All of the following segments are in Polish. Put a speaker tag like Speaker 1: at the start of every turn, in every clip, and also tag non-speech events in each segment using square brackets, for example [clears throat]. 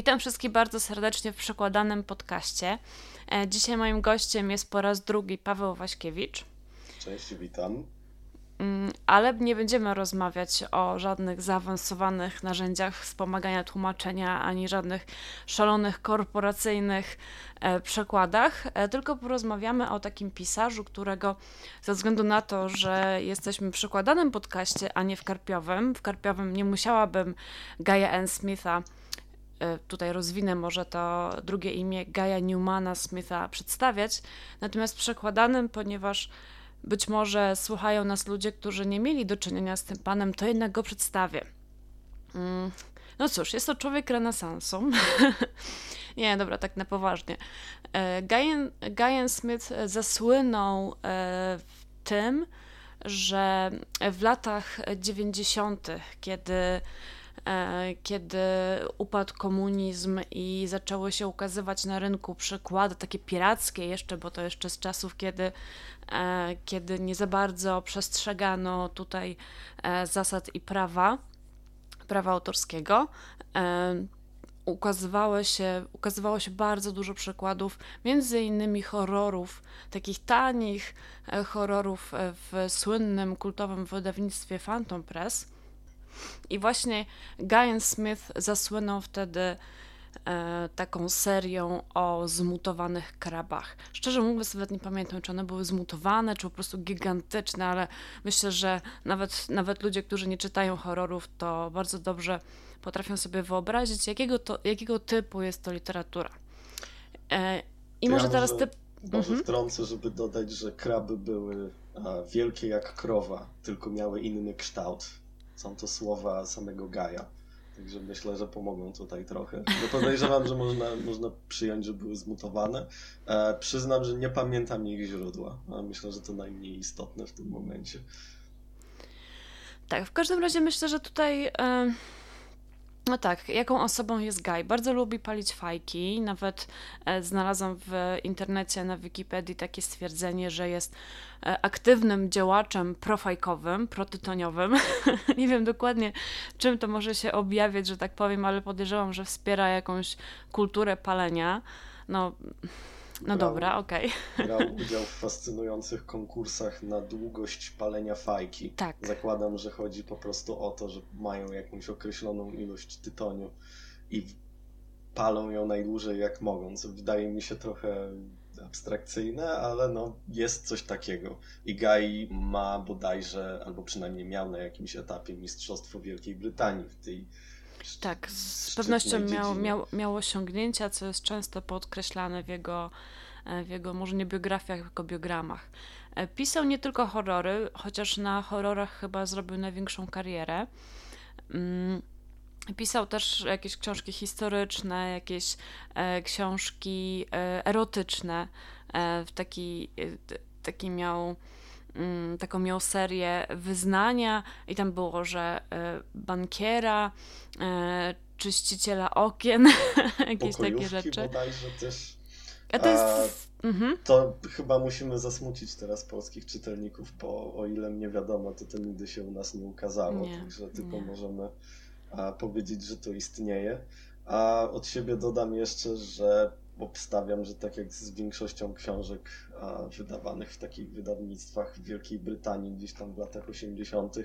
Speaker 1: Witam wszystkich bardzo serdecznie w przekładanym podcaście. E, dzisiaj moim gościem jest po raz drugi Paweł Waśkiewicz.
Speaker 2: Cześć, witam.
Speaker 1: Mm, ale nie będziemy rozmawiać o żadnych zaawansowanych narzędziach wspomagania tłumaczenia, ani żadnych szalonych korporacyjnych e, przekładach, e, tylko porozmawiamy o takim pisarzu, którego ze względu na to, że jesteśmy w przekładanym podcaście, a nie w karpiowym, w karpiowym nie musiałabym Gaia N. Smitha tutaj rozwinę może to drugie imię Gaia Newmana Smitha przedstawiać, natomiast przekładanym, ponieważ być może słuchają nas ludzie, którzy nie mieli do czynienia z tym panem, to jednak go przedstawię. Mm, no cóż, jest to człowiek renesansu. [laughs] nie, dobra, tak na poważnie. E, Guyan, Guyan Smith zasłynął e, w tym, że w latach 90., kiedy E, kiedy upadł komunizm i zaczęły się ukazywać na rynku przykłady takie pirackie jeszcze, bo to jeszcze z czasów, kiedy, e, kiedy nie za bardzo przestrzegano tutaj e, zasad i prawa, prawa autorskiego. Ukazywało się, ukazywało się bardzo dużo przykładów, między innymi horrorów, takich tanich horrorów w słynnym, kultowym wydawnictwie Phantom Press i właśnie Guyan Smith zasłynął wtedy e, taką serią o zmutowanych krabach. Szczerze mówiąc, nawet nie pamiętam, czy one były zmutowane, czy po prostu gigantyczne, ale myślę, że nawet, nawet ludzie, którzy nie czytają horrorów, to bardzo dobrze potrafią sobie wyobrazić, jakiego, to, jakiego typu jest to literatura.
Speaker 2: E, I to może ja teraz typ. Może mhm. wtrącę, żeby dodać, że kraby były a, wielkie jak krowa, tylko miały inny kształt. Są to słowa samego Gaja. Także myślę, że pomogą tutaj trochę. No podejrzewam, że można, można przyjąć, że były zmutowane. E, przyznam, że nie pamiętam ich źródła, myślę, że to najmniej istotne w tym momencie.
Speaker 1: Tak, w każdym razie myślę, że tutaj. E, no tak, jaką osobą jest Guy? Bardzo lubi palić fajki. Nawet e, znalazłam w internecie na Wikipedii takie stwierdzenie, że jest e, aktywnym działaczem profajkowym, protytoniowym. [laughs] Nie wiem dokładnie, czym to może się objawiać, że tak powiem, ale podejrzewam, że wspiera jakąś kulturę palenia. No, no brał, dobra, okej.
Speaker 2: Okay. [laughs] Brał udział w fascynujących konkursach na długość palenia fajki.
Speaker 1: Tak.
Speaker 2: Zakładam, że chodzi po prostu o to, że mają jakąś określoną ilość tytoniu i palą ją najdłużej jak mogą, co wydaje mi się trochę abstrakcyjne, ale no jest coś takiego. I Guy ma bodajże, albo przynajmniej miał na jakimś etapie Mistrzostwo Wielkiej Brytanii w tej
Speaker 1: tak, z pewnością miał, miał, miał osiągnięcia, co jest często podkreślane w jego, e, w jego może nie biografiach, tylko biogramach. E, pisał nie tylko horrory, chociaż na horrorach chyba zrobił największą karierę. Mm, pisał też jakieś książki historyczne, jakieś e, książki erotyczne. w taki, taki miał Mm, taką miał serię wyznania i tam było, że bankiera, e, czyściciela okien, [laughs] jakieś takie rzeczy.
Speaker 2: bodajże też. A to jest... A, mhm. To chyba musimy zasmucić teraz polskich czytelników, bo o ile mnie wiadomo, to to nigdy się u nas nie ukazało, nie, także tylko nie. możemy a, powiedzieć, że to istnieje. A od siebie dodam jeszcze, że obstawiam, że tak jak z większością książek wydawanych w takich wydawnictwach w Wielkiej Brytanii gdzieś tam w latach 80.,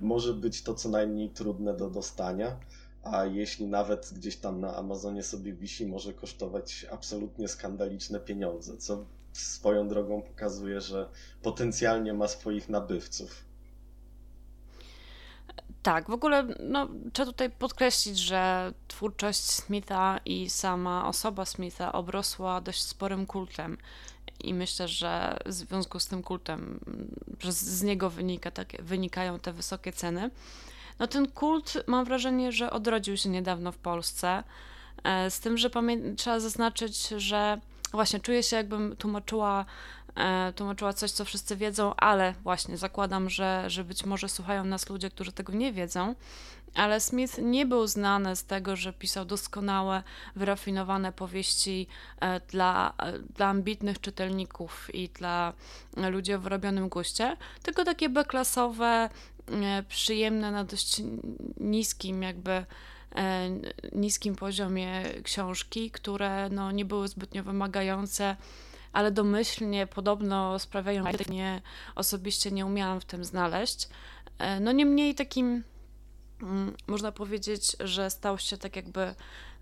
Speaker 2: może być to co najmniej trudne do dostania. A jeśli nawet gdzieś tam na Amazonie sobie wisi, może kosztować absolutnie skandaliczne pieniądze, co swoją drogą pokazuje, że potencjalnie ma swoich nabywców.
Speaker 1: Tak, w ogóle no, trzeba tutaj podkreślić, że twórczość Smitha i sama osoba Smitha obrosła dość sporym kultem. I myślę, że w związku z tym kultem, że z niego wynika, tak, wynikają te wysokie ceny. No ten kult mam wrażenie, że odrodził się niedawno w Polsce. E, z tym, że trzeba zaznaczyć, że właśnie czuję się, jakbym tłumaczyła E, tłumaczyła coś, co wszyscy wiedzą, ale właśnie zakładam, że, że być może słuchają nas ludzie, którzy tego nie wiedzą. Ale Smith nie był znany z tego, że pisał doskonałe, wyrafinowane powieści e, dla, e, dla ambitnych czytelników i dla ludzi o wyrobionym guście, tylko takie beklasowe, przyjemne na dość niskim jakby e, niskim poziomie książki, które no, nie były zbytnio wymagające, ale domyślnie podobno sprawiają, że mnie osobiście nie umiałam w tym znaleźć. E, no niemniej takim można powiedzieć, że stał się tak jakby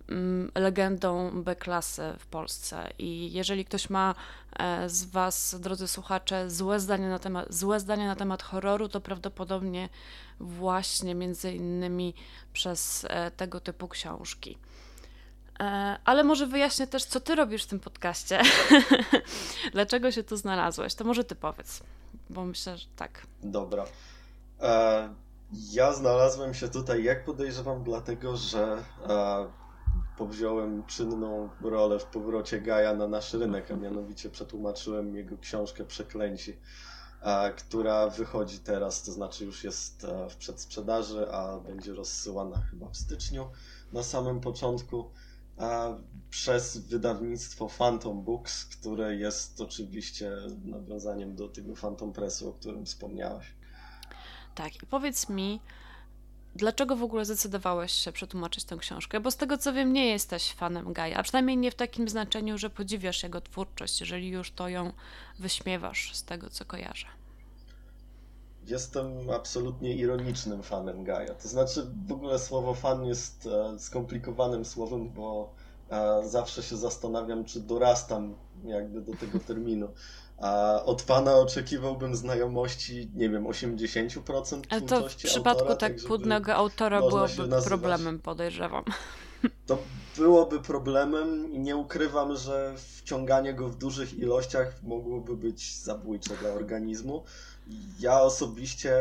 Speaker 1: Mm, legendą B-klasy w Polsce. I jeżeli ktoś ma e, z Was, drodzy słuchacze, złe zdanie na temat, złe zdanie na temat horroru, to prawdopodobnie właśnie między innymi przez e, tego typu książki. E, ale może wyjaśnię też, co ty robisz w tym podcaście. [laughs] Dlaczego się tu znalazłeś? To może ty powiedz, bo myślę, że tak.
Speaker 2: Dobra. Ja znalazłem się tutaj, jak podejrzewam, dlatego, że powziąłem czynną rolę w powrocie Gaja na nasz rynek, a mianowicie przetłumaczyłem jego książkę Przeklęci, która wychodzi teraz, to znaczy już jest e, w przedsprzedaży, a będzie rozsyłana chyba w styczniu na samym początku przez wydawnictwo Phantom Books, które jest oczywiście nawiązaniem do tego Phantom Pressu, o którym wspomniałaś.
Speaker 1: Tak, i powiedz mi, Dlaczego w ogóle zdecydowałeś się przetłumaczyć tę książkę? Bo z tego co wiem, nie jesteś fanem Gaja, a przynajmniej nie w takim znaczeniu, że podziwiasz jego twórczość, jeżeli już to ją wyśmiewasz z tego co kojarzę.
Speaker 2: Jestem absolutnie ironicznym fanem Gaja. To znaczy, w ogóle słowo fan jest e, skomplikowanym słowem, bo e, zawsze się zastanawiam, czy dorastam jakby do tego terminu. A od pana oczekiwałbym znajomości, nie wiem, 80%
Speaker 1: Ale to w przypadku autora, tak, tak płodnego autora byłoby problemem, podejrzewam. [laughs]
Speaker 2: To byłoby problemem i nie ukrywam, że wciąganie go w dużych ilościach mogłoby być zabójcze dla organizmu. Ja osobiście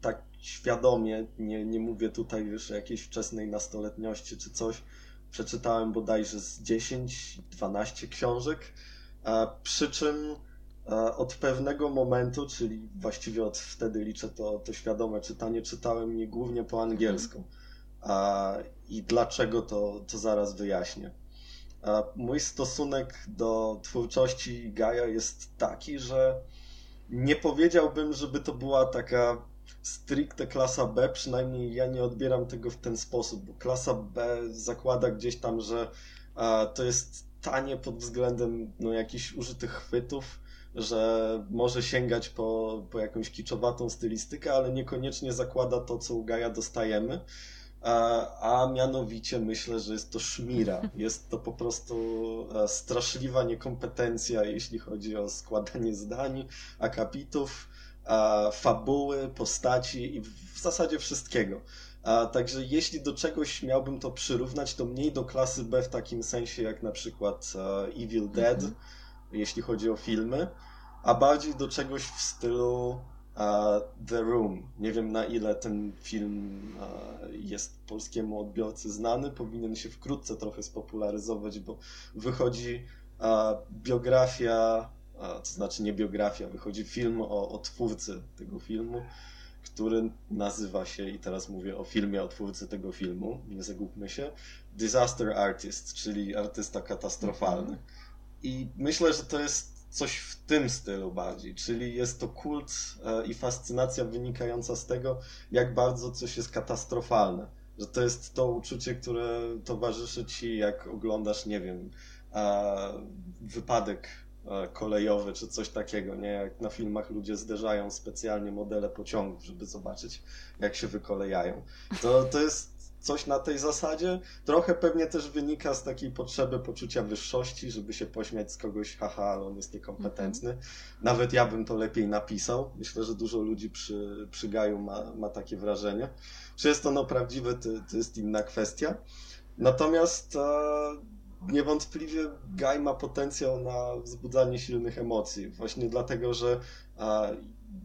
Speaker 2: tak świadomie, nie, nie mówię tutaj już o jakiejś wczesnej nastoletniości czy coś, przeczytałem bodajże z 10-12 książek, przy czym od pewnego momentu, czyli właściwie od wtedy liczę to, to świadome czytanie, czytałem je głównie po angielsku. I dlaczego to, to zaraz wyjaśnię. Mój stosunek do twórczości Gaja jest taki, że nie powiedziałbym, żeby to była taka stricte klasa B, przynajmniej ja nie odbieram tego w ten sposób, bo klasa B zakłada gdzieś tam, że to jest tanie pod względem no, jakichś użytych chwytów, że może sięgać po, po jakąś kiczowatą stylistykę, ale niekoniecznie zakłada to, co u Gaja dostajemy. A, a mianowicie myślę, że jest to szmira. [laughs] Jest to po prostu e, straszliwa niekompetencja, jeśli chodzi o składanie zdań, akapitów, fabuły, postaci i w zasadzie wszystkiego. A, także jeśli do czegoś miałbym to przyrównać, to mniej do klasy B w takim sensie jak na przykład e, Evil Dead, mm -hmm. jeśli chodzi o filmy, a bardziej do czegoś w stylu uh, The Room. Nie wiem na ile ten film uh, jest polskiemu odbiorcy znany, powinien się wkrótce trochę spopularyzować, bo wychodzi uh, biografia, to znaczy nie biografia, wychodzi film o, o twórcy tego filmu, który nazywa się, i teraz mówię o filmie o twórcy tego filmu, nie zagubmy się, Disaster Artist, czyli artysta katastrofalny. I myślę, że to jest coś w tym stylu bardziej, czyli jest to kult e, i fascynacja wynikająca z tego, jak bardzo coś jest katastrofalne. Że to jest to uczucie, które towarzyszy ci, jak oglądasz, nie wiem, wypadek e, kolejowy czy coś takiego, nie? Jak na filmach ludzie zderzają specjalnie modele pociągów, żeby zobaczyć, jak się wykolejają. To, to jest coś na tej zasadzie. Trochę pewnie też wynika z takiej potrzeby poczucia wyższości, żeby się pośmiać z kogoś, haha, ale on jest niekompetentny. Mhm. Nawet ja bym to lepiej napisał. Myślę, że dużo ludzi przy, przy Gaju ma, ma takie wrażenie. Czy jest ono prawdziwe, to, to jest inna kwestia. Natomiast e, niewątpliwie Gaj ma potencjał na wzbudzanie silnych emocji. Właśnie dlatego, że e,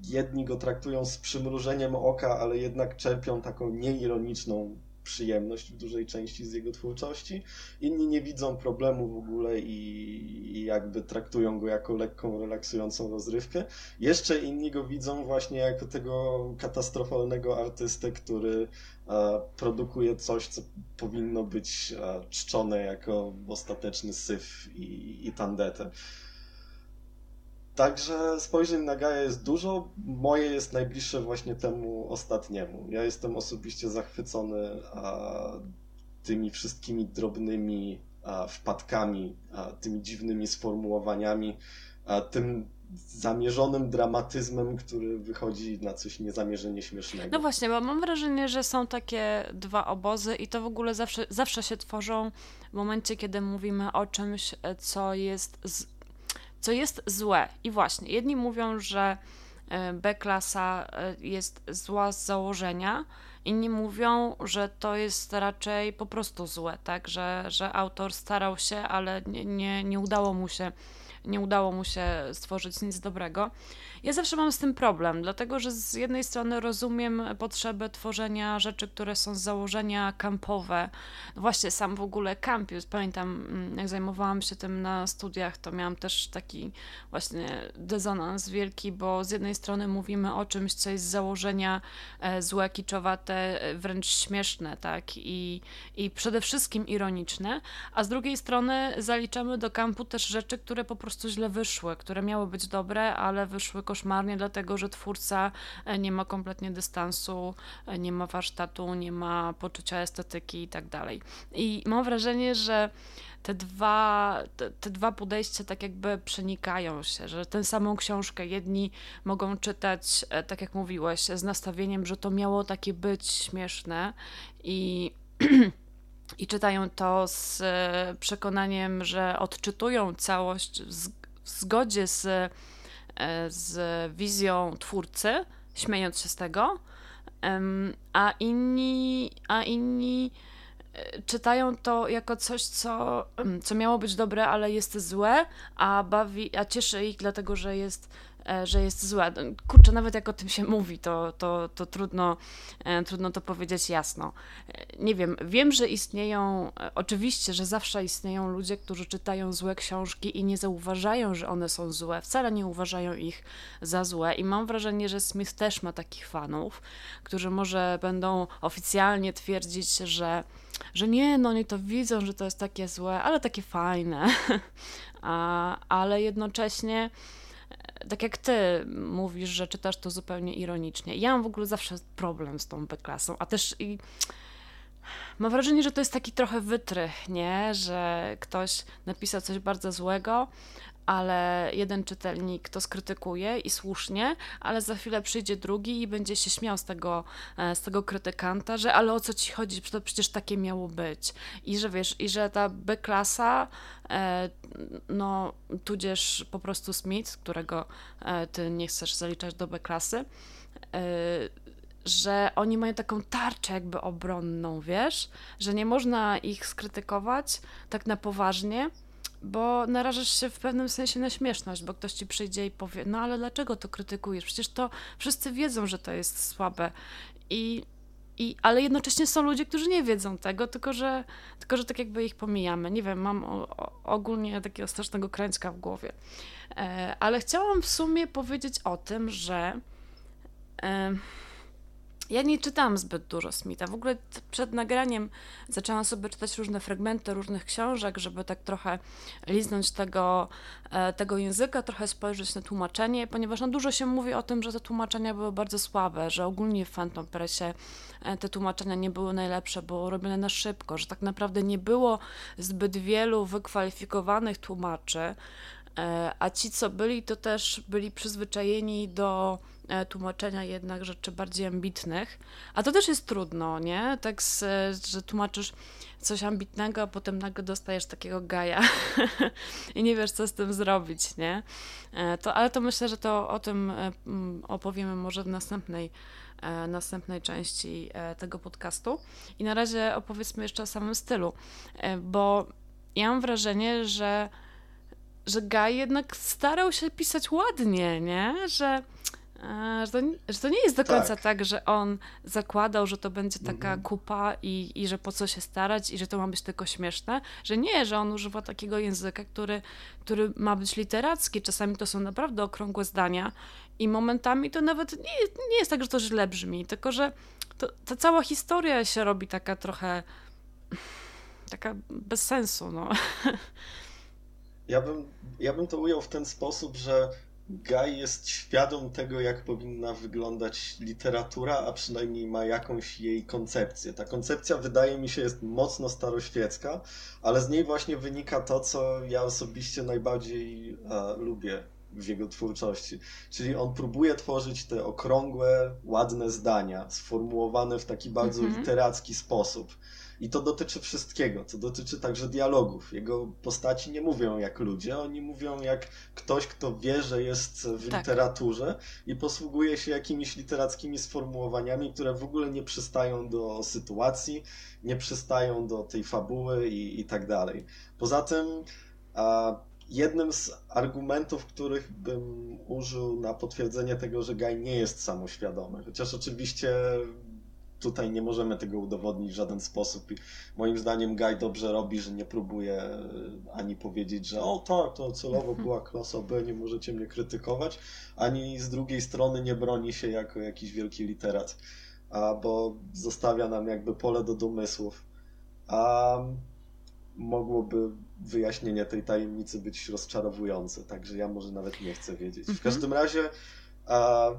Speaker 2: jedni go traktują z przymrużeniem oka, ale jednak czerpią taką nieironiczną przyjemność w dużej części z jego twórczości. Inni nie widzą problemu w ogóle i, i jakby traktują go jako lekką, relaksującą rozrywkę. Jeszcze inni go widzą właśnie jako tego katastrofalnego artystę, który e, produkuje coś, co powinno być e, czczone jako ostateczny syf i, i tandetę. Także spojrzeń na Gaia jest dużo. Moje jest najbliższe właśnie temu ostatniemu. Ja jestem osobiście zachwycony tymi wszystkimi drobnymi wpadkami, tymi dziwnymi sformułowaniami, tym zamierzonym dramatyzmem, który wychodzi na coś niezamierzenie śmiesznego.
Speaker 1: No właśnie, bo mam wrażenie, że są takie dwa obozy i to w ogóle zawsze, zawsze się tworzą w momencie, kiedy mówimy o czymś, co jest, z, co jest złe. I właśnie, jedni mówią, że e, B-klasa e, jest zła z założenia, inni mówią, że to jest raczej po prostu złe, tak, że, że autor starał się, ale nie, nie, nie udało mu się nie udało mu się stworzyć nic dobrego. Ja zawsze mam z tym problem, dlatego że z jednej strony rozumiem potrzebę tworzenia rzeczy, które są z założenia kampowe. No właśnie, sam w ogóle campus, pamiętam, mm, jak zajmowałam się tym na studiach, to miałam też taki właśnie dezonans wielki, bo z jednej strony mówimy o czymś, co jest z założenia e, złe, kiczowate, e, wręcz śmieszne, tak, i, i przede wszystkim ironiczne, a z drugiej strony zaliczamy do kampu też rzeczy, które po prostu źle wyszły, które miały być dobre, ale wyszły koszmarnie, dlatego że twórca e, nie ma kompletnie dystansu, e, nie ma warsztatu, nie ma poczucia estetyki i tak dalej. I mam wrażenie, że te dwa, te, te, dwa podejścia tak jakby przenikają się, że tę samą książkę jedni mogą czytać, e, tak jak mówiłeś, z nastawieniem, że to miało takie być śmieszne i [clears throat] i czytają to z przekonaniem, że odczytują całość w zgodzie z z wizją twórcy, śmiejąc się z tego, a inni, a inni e, czytają to jako coś, co, co miało być dobre, ale jest złe, a bawi, a cieszy ich dlatego, że jest E, że jest zła. Kurczę, nawet jak o tym się mówi, to, to, to trudno, e, trudno to powiedzieć jasno. E, nie wiem, wiem, że istnieją, oczywiście, że zawsze istnieją ludzie, którzy czytają złe książki i nie zauważają, że one są złe, wcale nie uważają ich za złe i mam wrażenie, że Smith też ma takich fanów, którzy może będą oficjalnie twierdzić, że że nie, no oni to widzą, że to jest takie złe, ale takie fajne, [laughs] A, ale jednocześnie tak jak ty mówisz, że czytasz to zupełnie ironicznie. Ja mam w ogóle zawsze problem z tą B-klasą, a też i mam wrażenie, że to jest taki trochę wytrych, nie? Że ktoś napisał coś bardzo złego, ale jeden czytelnik to skrytykuje i słusznie, ale za chwilę przyjdzie drugi i będzie się śmiał z tego, e, z tego krytykanta, że ale o co ci chodzi, to przecież takie miało być. I że wiesz, i że ta B-klasa, e, no tudzież po prostu Smith, którego e, ty nie chcesz zaliczać do B-klasy, że oni mają taką tarczę jakby obronną, wiesz, że nie można ich skrytykować tak na poważnie, bo narażasz się w pewnym sensie na śmieszność, bo ktoś ci przyjdzie i powie, no ale dlaczego to krytykujesz? Przecież to wszyscy wiedzą, że to jest słabe. I, i, ale jednocześnie są ludzie, którzy nie wiedzą tego, tylko że, tylko że tak jakby ich pomijamy. Nie wiem, mam o, o, ogólnie takiego strasznego kręćka w głowie. E, ale chciałam w sumie powiedzieć o tym, że e, ja nie czytałam zbyt dużo Smitha. W ogóle przed nagraniem zaczęłam sobie czytać różne fragmenty różnych książek, żeby tak trochę liznąć tego, e, tego języka, trochę spojrzeć na tłumaczenie, ponieważ no dużo się mówi o tym, że te tłumaczenia były bardzo słabe, że ogólnie w Phantom Pressie e, te tłumaczenia nie były najlepsze, było robione na szybko, że tak naprawdę nie było zbyt wielu wykwalifikowanych tłumaczy, a ci, co byli, to też byli przyzwyczajeni do E, tłumaczenia jednak rzeczy bardziej ambitnych, a to też jest trudno, nie? Tak, z, że tłumaczysz coś ambitnego, a potem nagle dostajesz takiego gaja [laughs] i nie wiesz, co z tym zrobić, nie? E, to, ale to myślę, że to o tym e, opowiemy może w następnej, następnej części tego podcastu. I na razie opowiedzmy jeszcze o samym stylu, bo ja mam wrażenie, że że Guy jednak starał się pisać ładnie, nie? Że że to, że to nie jest do końca tak. tak. że on zakładał, że to będzie taka mhm. kupa i, i że po co się starać i że to ma być tylko śmieszne, że nie, że on używa takiego języka, który, który ma być literacki. Czasami to są naprawdę okrągłe zdania i momentami to nawet nie, nie jest tak, że to źle brzmi, tylko że to, ta cała historia się robi taka trochę taka bez sensu, no. [laughs]
Speaker 2: Ja bym, ja bym to ujął w ten sposób, że Guy jest świadom tego, jak powinna wyglądać literatura, a przynajmniej ma jakąś jej koncepcję. Ta koncepcja wydaje mi się jest mocno staroświecka, ale z niej właśnie wynika to, co ja osobiście najbardziej a, lubię w jego twórczości. Czyli on próbuje tworzyć te okrągłe, ładne zdania, sformułowane w taki bardzo mm -hmm. literacki sposób. I to dotyczy wszystkiego. To dotyczy także dialogów. Jego postaci nie mówią jak ludzie, oni mówią jak ktoś, kto wie, że jest w tak. literaturze i posługuje się jakimiś literackimi sformułowaniami, które w ogóle nie przystają do sytuacji, nie przystają do tej fabuły i, i tak dalej. Poza tym. A, jednym z argumentów, których bym użył na potwierdzenie tego, że Guy nie jest samoświadomy, chociaż oczywiście tutaj nie możemy tego udowodnić w żaden sposób. I moim zdaniem Guy dobrze robi, że nie próbuje e, ani powiedzieć, że o tak, to celowo mhm. była klasa B, nie możecie mnie krytykować, ani z drugiej strony nie broni się jako jakiś wielki literat, a, bo zostawia nam jakby pole do domysłów. A mogłoby wyjaśnienie tej tajemnicy być rozczarowujące, także ja może nawet nie chcę wiedzieć. W mhm. każdym razie a,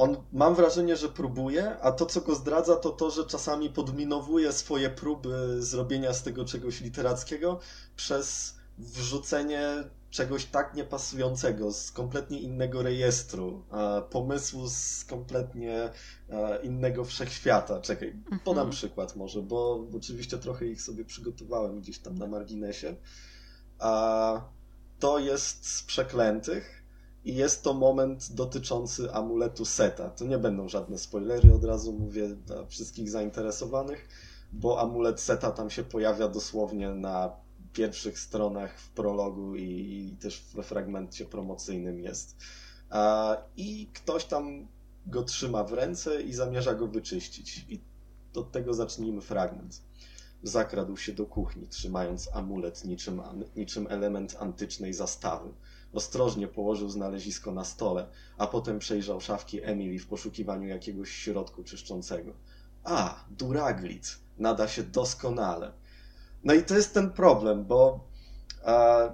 Speaker 2: on mam wrażenie, że próbuje, a to, co go zdradza, to to, że czasami podminowuje swoje próby zrobienia z tego czegoś literackiego przez wrzucenie czegoś tak niepasującego, z kompletnie innego rejestru, pomysłu z kompletnie innego wszechświata. Czekaj, mhm. podam przykład może, bo oczywiście trochę ich sobie przygotowałem gdzieś tam na marginesie. A to jest z przeklętych i jest to moment dotyczący amuletu Seta. To nie będą żadne spoilery, od razu mówię dla wszystkich zainteresowanych, bo amulet Seta tam się pojawia dosłownie na pierwszych stronach w prologu i, i też we fragmencie promocyjnym jest. A, I ktoś tam go trzyma w ręce i zamierza go wyczyścić. I od tego zacznijmy fragment. Zakradł się do kuchni, trzymając amulet niczym, niczym element antycznej zastawy Ostrożnie położył znalezisko na stole, a potem przejrzał szafki Emily w poszukiwaniu jakiegoś środku czyszczącego. A, duraglic. Nada się doskonale. No i to jest ten problem, bo e,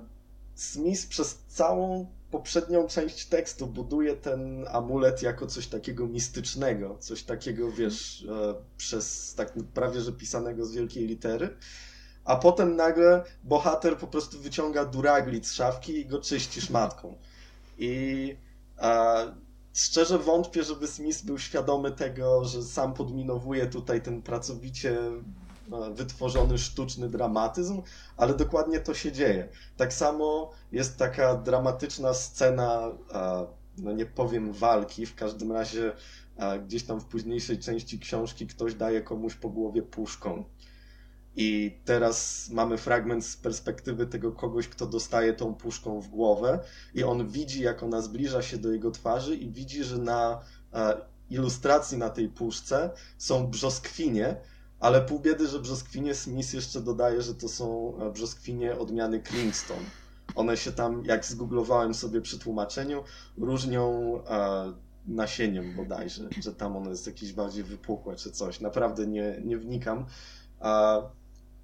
Speaker 2: Smith przez całą poprzednią część tekstu buduje ten amulet jako coś takiego mistycznego, coś takiego, wiesz, e, przez tak prawie że pisanego z wielkiej litery a potem nagle bohater po prostu wyciąga duraglit z szafki i go czyści szmatką. I e, szczerze wątpię, żeby Smith był świadomy tego, że sam podminowuje tutaj ten pracowicie wytworzony sztuczny dramatyzm, ale dokładnie to się dzieje. Tak samo jest taka dramatyczna scena, no nie powiem walki, w każdym razie gdzieś tam w późniejszej części książki ktoś daje komuś po głowie puszką i teraz mamy fragment z perspektywy tego kogoś, kto dostaje tą puszką w głowę, i on widzi, jak ona zbliża się do jego twarzy, i widzi, że na e, ilustracji na tej puszce są brzoskwinie, ale pół biedy, że brzoskwinie Smith jeszcze dodaje, że to są e, brzoskwinie odmiany Kingston. One się tam, jak zgooglowałem sobie przy tłumaczeniu, różnią e, nasieniem bodajże, że tam ono jest jakieś bardziej wypukłe czy coś. Naprawdę nie, nie wnikam.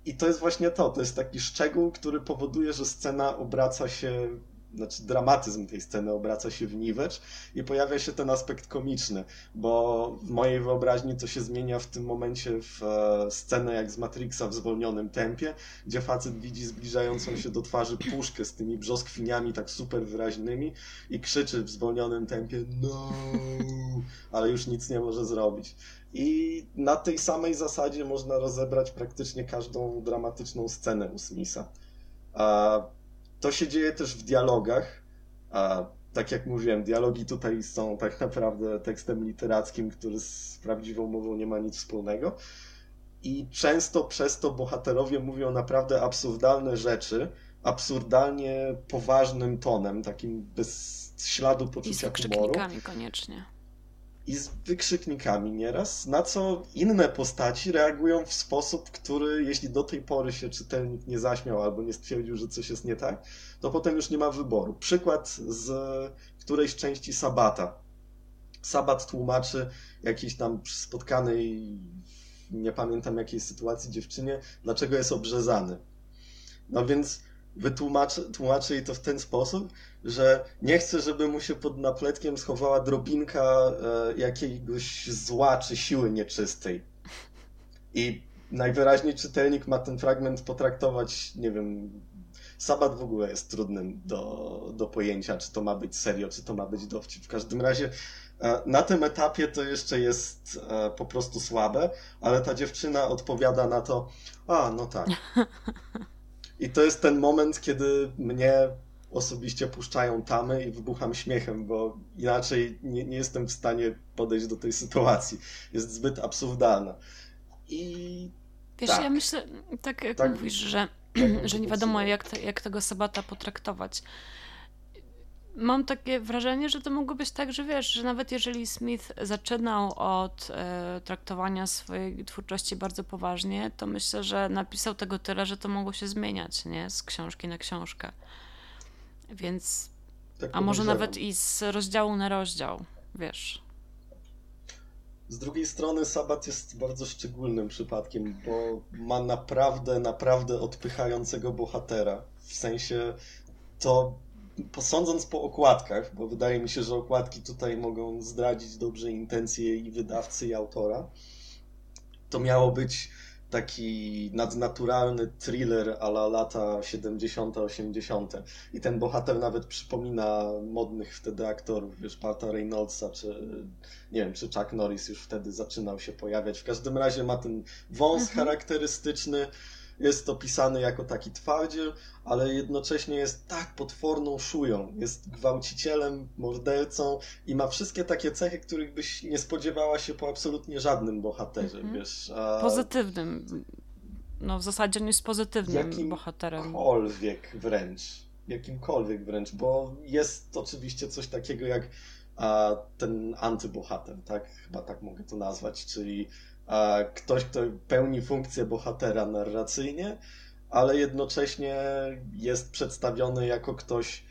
Speaker 2: I to jest właśnie to, to jest taki szczegół, który powoduje, że scena obraca się, znaczy dramatyzm tej sceny obraca się w niwecz i pojawia się ten aspekt komiczny, bo w mojej wyobraźni to się zmienia w tym momencie w e, scenę jak z Matrixa w zwolnionym tempie, gdzie facet widzi zbliżającą się do twarzy puszkę z tymi brzoskwiniami tak super wyraźnymi i krzyczy w zwolnionym tempie no, ale już nic nie może zrobić. I na tej samej zasadzie można rozebrać praktycznie każdą dramatyczną scenę u Smitha. To się dzieje też w dialogach. Tak jak mówiłem, dialogi tutaj są tak naprawdę tekstem literackim, który z prawdziwą mową nie ma nic wspólnego. I często przez to bohaterowie mówią naprawdę absurdalne rzeczy, absurdalnie poważnym tonem, takim bez śladu poczucia I z humoru.
Speaker 1: koniecznie
Speaker 2: i z wykrzyknikami nieraz, na co inne postaci reagują w sposób, który jeśli do tej pory się czytelnik nie zaśmiał albo nie stwierdził, że coś jest nie tak, to potem już nie ma wyboru. Przykład z którejś części Sabata. Sabat tłumaczy jakiejś tam spotkanej, nie pamiętam jakiej sytuacji dziewczynie, dlaczego jest obrzezany. No więc wytłumaczy tłumaczy jej to w ten sposób, że nie chce, żeby mu się pod napletkiem schowała drobinka e, jakiegoś zła czy siły nieczystej. I najwyraźniej czytelnik ma ten fragment potraktować, nie wiem, Sabat w ogóle jest trudnym do, do pojęcia, czy to ma być serio, czy to ma być dowcip. W każdym razie e, na tym etapie to jeszcze jest e, po prostu słabe, ale ta dziewczyna odpowiada na to, a no tak. [laughs] I to jest ten moment, kiedy mnie osobiście puszczają tamy i wybucham śmiechem, bo inaczej nie, nie jestem w stanie podejść do tej sytuacji. Jest zbyt absurdalna. I
Speaker 1: Wiesz, tak. ja myślę, tak jak tak, mówisz, że, tak [clears throat] że nie wiadomo, [clears throat] jak, te, jak tego sabata potraktować. Mam takie wrażenie, że to mogło być tak, że wiesz, że nawet jeżeli Smith zaczynał od e, traktowania swojej twórczości bardzo poważnie, to myślę, że napisał tego tyle, że to mogło się zmieniać, nie? Z książki na książkę. Więc. Tak a może nawet i z rozdziału na rozdział, wiesz.
Speaker 2: Z drugiej strony Sabat jest bardzo szczególnym przypadkiem, bo ma naprawdę, naprawdę odpychającego bohatera. W sensie to posądząc po okładkach, bo wydaje mi się, że okładki tutaj mogą zdradzić dobrze intencje i wydawcy, i autora, to miało być taki nadnaturalny thriller ala lata 70., 80. I ten bohater nawet przypomina modnych wtedy aktorów, wiesz, Parta Reynoldsa, czy nie wiem, czy Chuck Norris już wtedy zaczynał się pojawiać. W każdym razie ma ten wąs mhm. charakterystyczny, jest opisany jako taki twardziel, ale jednocześnie jest tak potworną szują. Jest gwałcicielem, mordercą i ma wszystkie takie cechy, których byś nie spodziewała się po absolutnie żadnym bohaterze, -hmm. wiesz. A...
Speaker 1: Pozytywnym. No w zasadzie nie jest pozytywnym bohaterem.
Speaker 2: Jakimkolwiek wręcz. Jakimkolwiek wręcz, bo jest oczywiście coś takiego jak a, ten antybohater, tak? Chyba tak mogę to nazwać, czyli ktoś, kto pełni funkcję bohatera narracyjnie, ale jednocześnie jest przedstawiony jako ktoś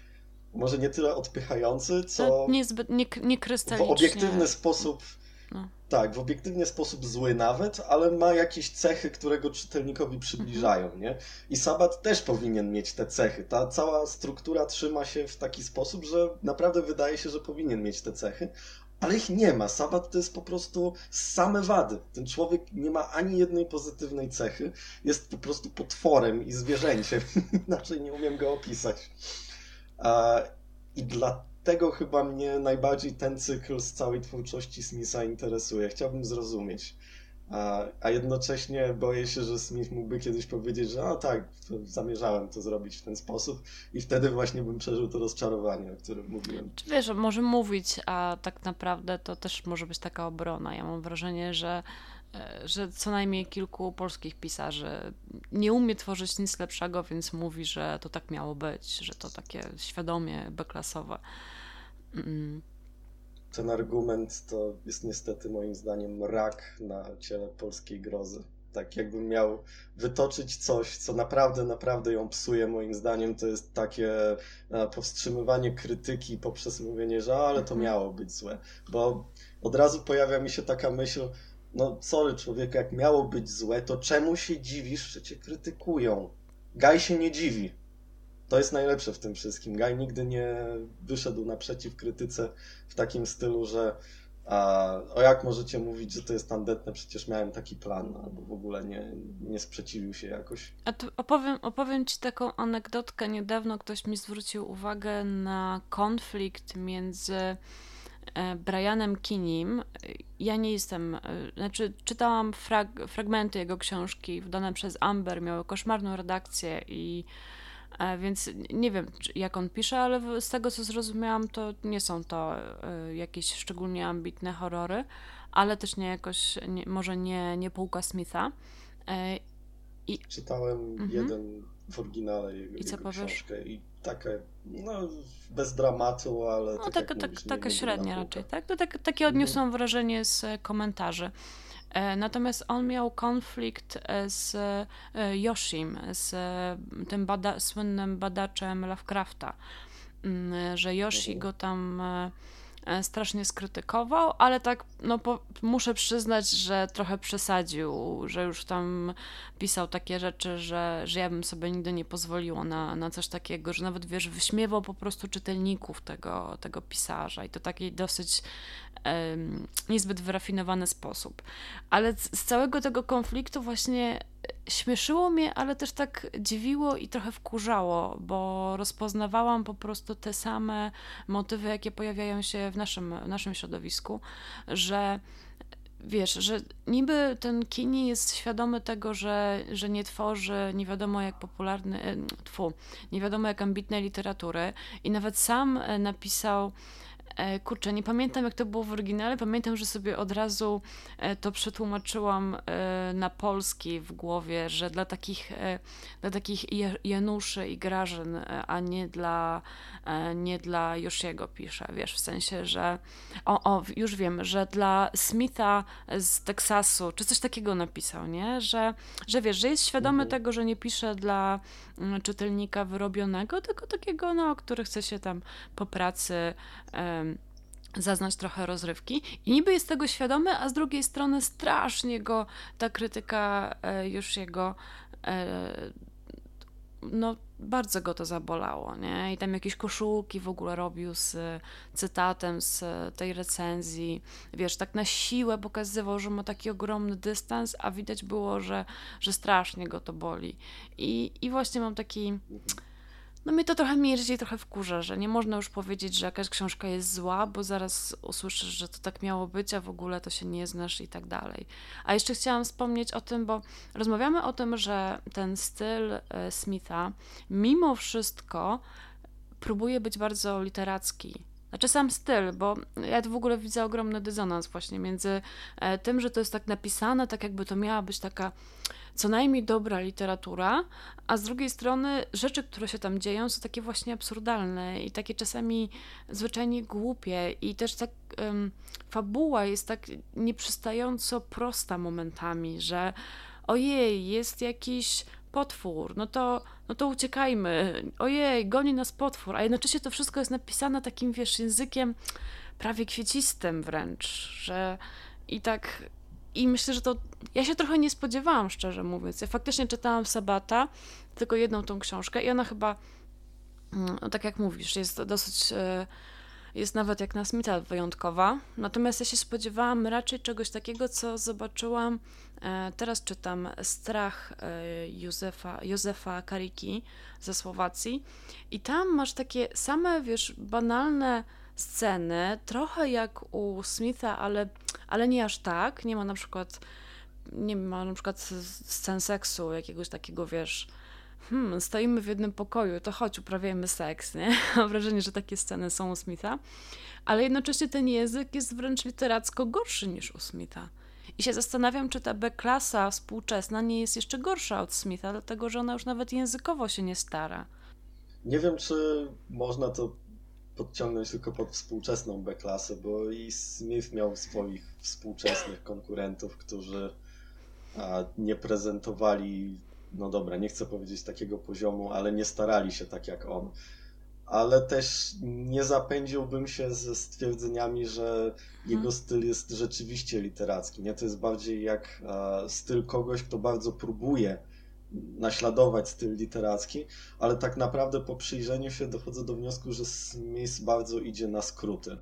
Speaker 2: może nie tyle odpychający, co
Speaker 1: niezbyt, nie, nie
Speaker 2: w obiektywny sposób no. tak, w obiektywny sposób zły nawet, ale ma jakieś cechy, które go czytelnikowi przybliżają, mhm. nie? I Sabat też powinien mieć te cechy. Ta cała struktura trzyma się w taki sposób, że naprawdę wydaje się, że powinien mieć te cechy, ale ich nie ma. Sabat to jest po prostu same wady. Ten człowiek nie ma ani jednej pozytywnej cechy. Jest po prostu potworem i zwierzęciem. [laughs] Inaczej nie umiem go opisać. I dlatego chyba mnie najbardziej ten cykl z całej twórczości Smitha interesuje. Chciałbym zrozumieć, a, a jednocześnie boję się, że Smith mógłby kiedyś powiedzieć, że a tak, zamierzałem to zrobić w ten sposób i wtedy właśnie bym przeżył to rozczarowanie, o którym mówiłem.
Speaker 1: Wiesz, może mówić, a tak naprawdę to też może być taka obrona. Ja mam wrażenie, że e, że co najmniej kilku polskich pisarzy nie umie tworzyć nic lepszego, więc mówi, że to tak miało być, że to takie świadomie beklasowe. Mm
Speaker 2: ten argument to jest niestety moim zdaniem rak na ciele polskiej grozy. Tak jakbym miał wytoczyć coś, co naprawdę, naprawdę ją psuje, moim zdaniem, to jest takie e, powstrzymywanie krytyki poprzez mówienie, że ale to mhm. miało być złe. Bo od razu pojawia mi się taka myśl, no sorry człowiek, jak miało być złe, to czemu się dziwisz, że cię krytykują? Gaj się nie dziwi. To jest najlepsze w tym wszystkim. Guy nigdy nie wyszedł naprzeciw krytyce w takim stylu, że a, o jak możecie mówić, że to jest tandetne, przecież miałem taki plan, albo w ogóle nie, nie sprzeciwił się jakoś.
Speaker 1: A to opowiem, opowiem Ci taką anegdotkę. Niedawno ktoś mi zwrócił uwagę na konflikt między e, Brianem Kinim. Ja nie jestem, e, znaczy czytałam frag, fragmenty jego książki wydane przez Amber, miały koszmarną redakcję i więc nie wiem, jak on pisze, ale z tego co zrozumiałam, to nie są to e, jakieś szczególnie ambitne horrory, ale też nie jakoś, nie, może nie, nie półka Smitha. E,
Speaker 2: I... Czytałem mhm. jeden w oryginale jego, I co jego powiesz? książkę i takie, no bez dramatu, ale no, tak taka, tak, mówisz,
Speaker 1: taka średnia raczej, tak? To tak, takie odniosłam mhm. wrażenie z komentarzy. E, natomiast on miał konflikt e, z e, Yoshim, z tym bada słynnym badaczem Lovecrafta, mm, że Yoshi go tam strasznie skrytykował, ale tak, no po, muszę przyznać, że trochę przesadził, że już tam pisał takie rzeczy, że, że ja bym sobie nigdy nie pozwoliła na, na coś takiego, że nawet wiesz, wyśmiewał po prostu czytelników tego, tego pisarza i to takiej dosyć um, niezbyt wyrafinowany sposób. Ale z, z całego tego konfliktu właśnie śmieszyło mnie, ale też tak dziwiło i trochę wkurzało, bo rozpoznawałam po prostu te same motywy, jakie pojawiają się w naszym, w naszym środowisku, że wiesz, że niby ten Kini jest świadomy tego, że, że nie tworzy nie wiadomo jak popularny, e, tfu, nie wiadomo jak ambitnej literatury i nawet sam e, napisał kurczę, nie pamiętam jak to było w oryginale, pamiętam, że sobie od razu e, to przetłumaczyłam e, na polski w głowie, że dla takich, dla takich Januszy i Grażyn, a nie dla, nie dla Josiego piszę, wiesz, w sensie, że o, o, już wiem, że dla Smitha z Teksasu, czy coś takiego napisał, nie? Że, że wiesz, że jest świadomy mhm. tego, że nie pisze dla mm, czytelnika wyrobionego, tylko takiego, no, który chce się tam po pracy zaznać trochę rozrywki i niby jest tego świadomy, a z drugiej strony strasznie go ta krytyka e, już jego e, no bardzo go to zabolało, nie? I tam jakieś koszulki w ogóle robił z cytatem z tej recenzji. Wiesz, tak na siłę pokazywał, że ma taki ogromny dystans, a widać było, że, że strasznie go to boli. I, i właśnie mam taki no mnie to trochę mierzi i trochę wkurza, że nie można już powiedzieć, że jakaś książka jest zła, bo zaraz usłyszysz, że to tak miało być, a w ogóle to się nie znasz i tak dalej. A jeszcze chciałam wspomnieć o tym, bo rozmawiamy o tym, że ten styl e, Smitha mimo wszystko próbuje być bardzo literacki. Znaczy sam styl, bo ja tu w ogóle widzę ogromny dysonans właśnie między e, tym, że to jest tak napisane, tak jakby to miała być taka co najmniej dobra literatura, a z drugiej strony rzeczy, które się tam dzieją, są takie właśnie absurdalne i takie czasami zwyczajnie głupie i też tak um, fabuła jest tak nieprzystająco prosta momentami, że ojej, jest jakiś potwór, no to, no to uciekajmy, ojej, goni nas potwór, a jednocześnie to wszystko jest napisane takim, wiesz, językiem prawie kwiecistym wręcz, że i tak i myślę, że to. Ja się trochę nie spodziewałam, szczerze mówiąc. Ja faktycznie czytałam Sabata, tylko jedną tą książkę, i ona chyba, no, tak jak mówisz, jest dosyć. Jest nawet jak na Smitha wyjątkowa. Natomiast ja się spodziewałam raczej czegoś takiego, co zobaczyłam. E, teraz czytam Strach e, Józefa, Józefa Kariki ze Słowacji. I tam masz takie same, wiesz, banalne sceny, trochę jak u Smitha, ale, ale nie aż tak. Nie ma na przykład nie ma na przykład scen seksu, jakiegoś takiego, wiesz, hmm, stoimy w jednym pokoju, to chodź, uprawiajmy seks, nie? [laughs] Mam wrażenie, że takie sceny są u Smitha, ale jednocześnie ten język jest wręcz literacko gorszy niż u Smitha. I się zastanawiam, czy ta B-klasa współczesna nie jest jeszcze gorsza od Smitha, dlatego że ona już nawet językowo się nie stara.
Speaker 2: Nie wiem, czy można to podciągnąć tylko pod współczesną B-klasę, bo i Smith miał swoich współczesnych konkurentów, którzy nie prezentowali, no dobra, nie chcę powiedzieć takiego poziomu, ale nie starali się tak jak on. Ale też nie zapędziłbym się ze stwierdzeniami, że jego hmm. styl jest rzeczywiście literacki. Nie, to jest bardziej jak styl kogoś, kto bardzo próbuje naśladować styl literacki, ale tak naprawdę po przyjrzeniu się dochodzę do wniosku, że Smith bardzo idzie na skróty.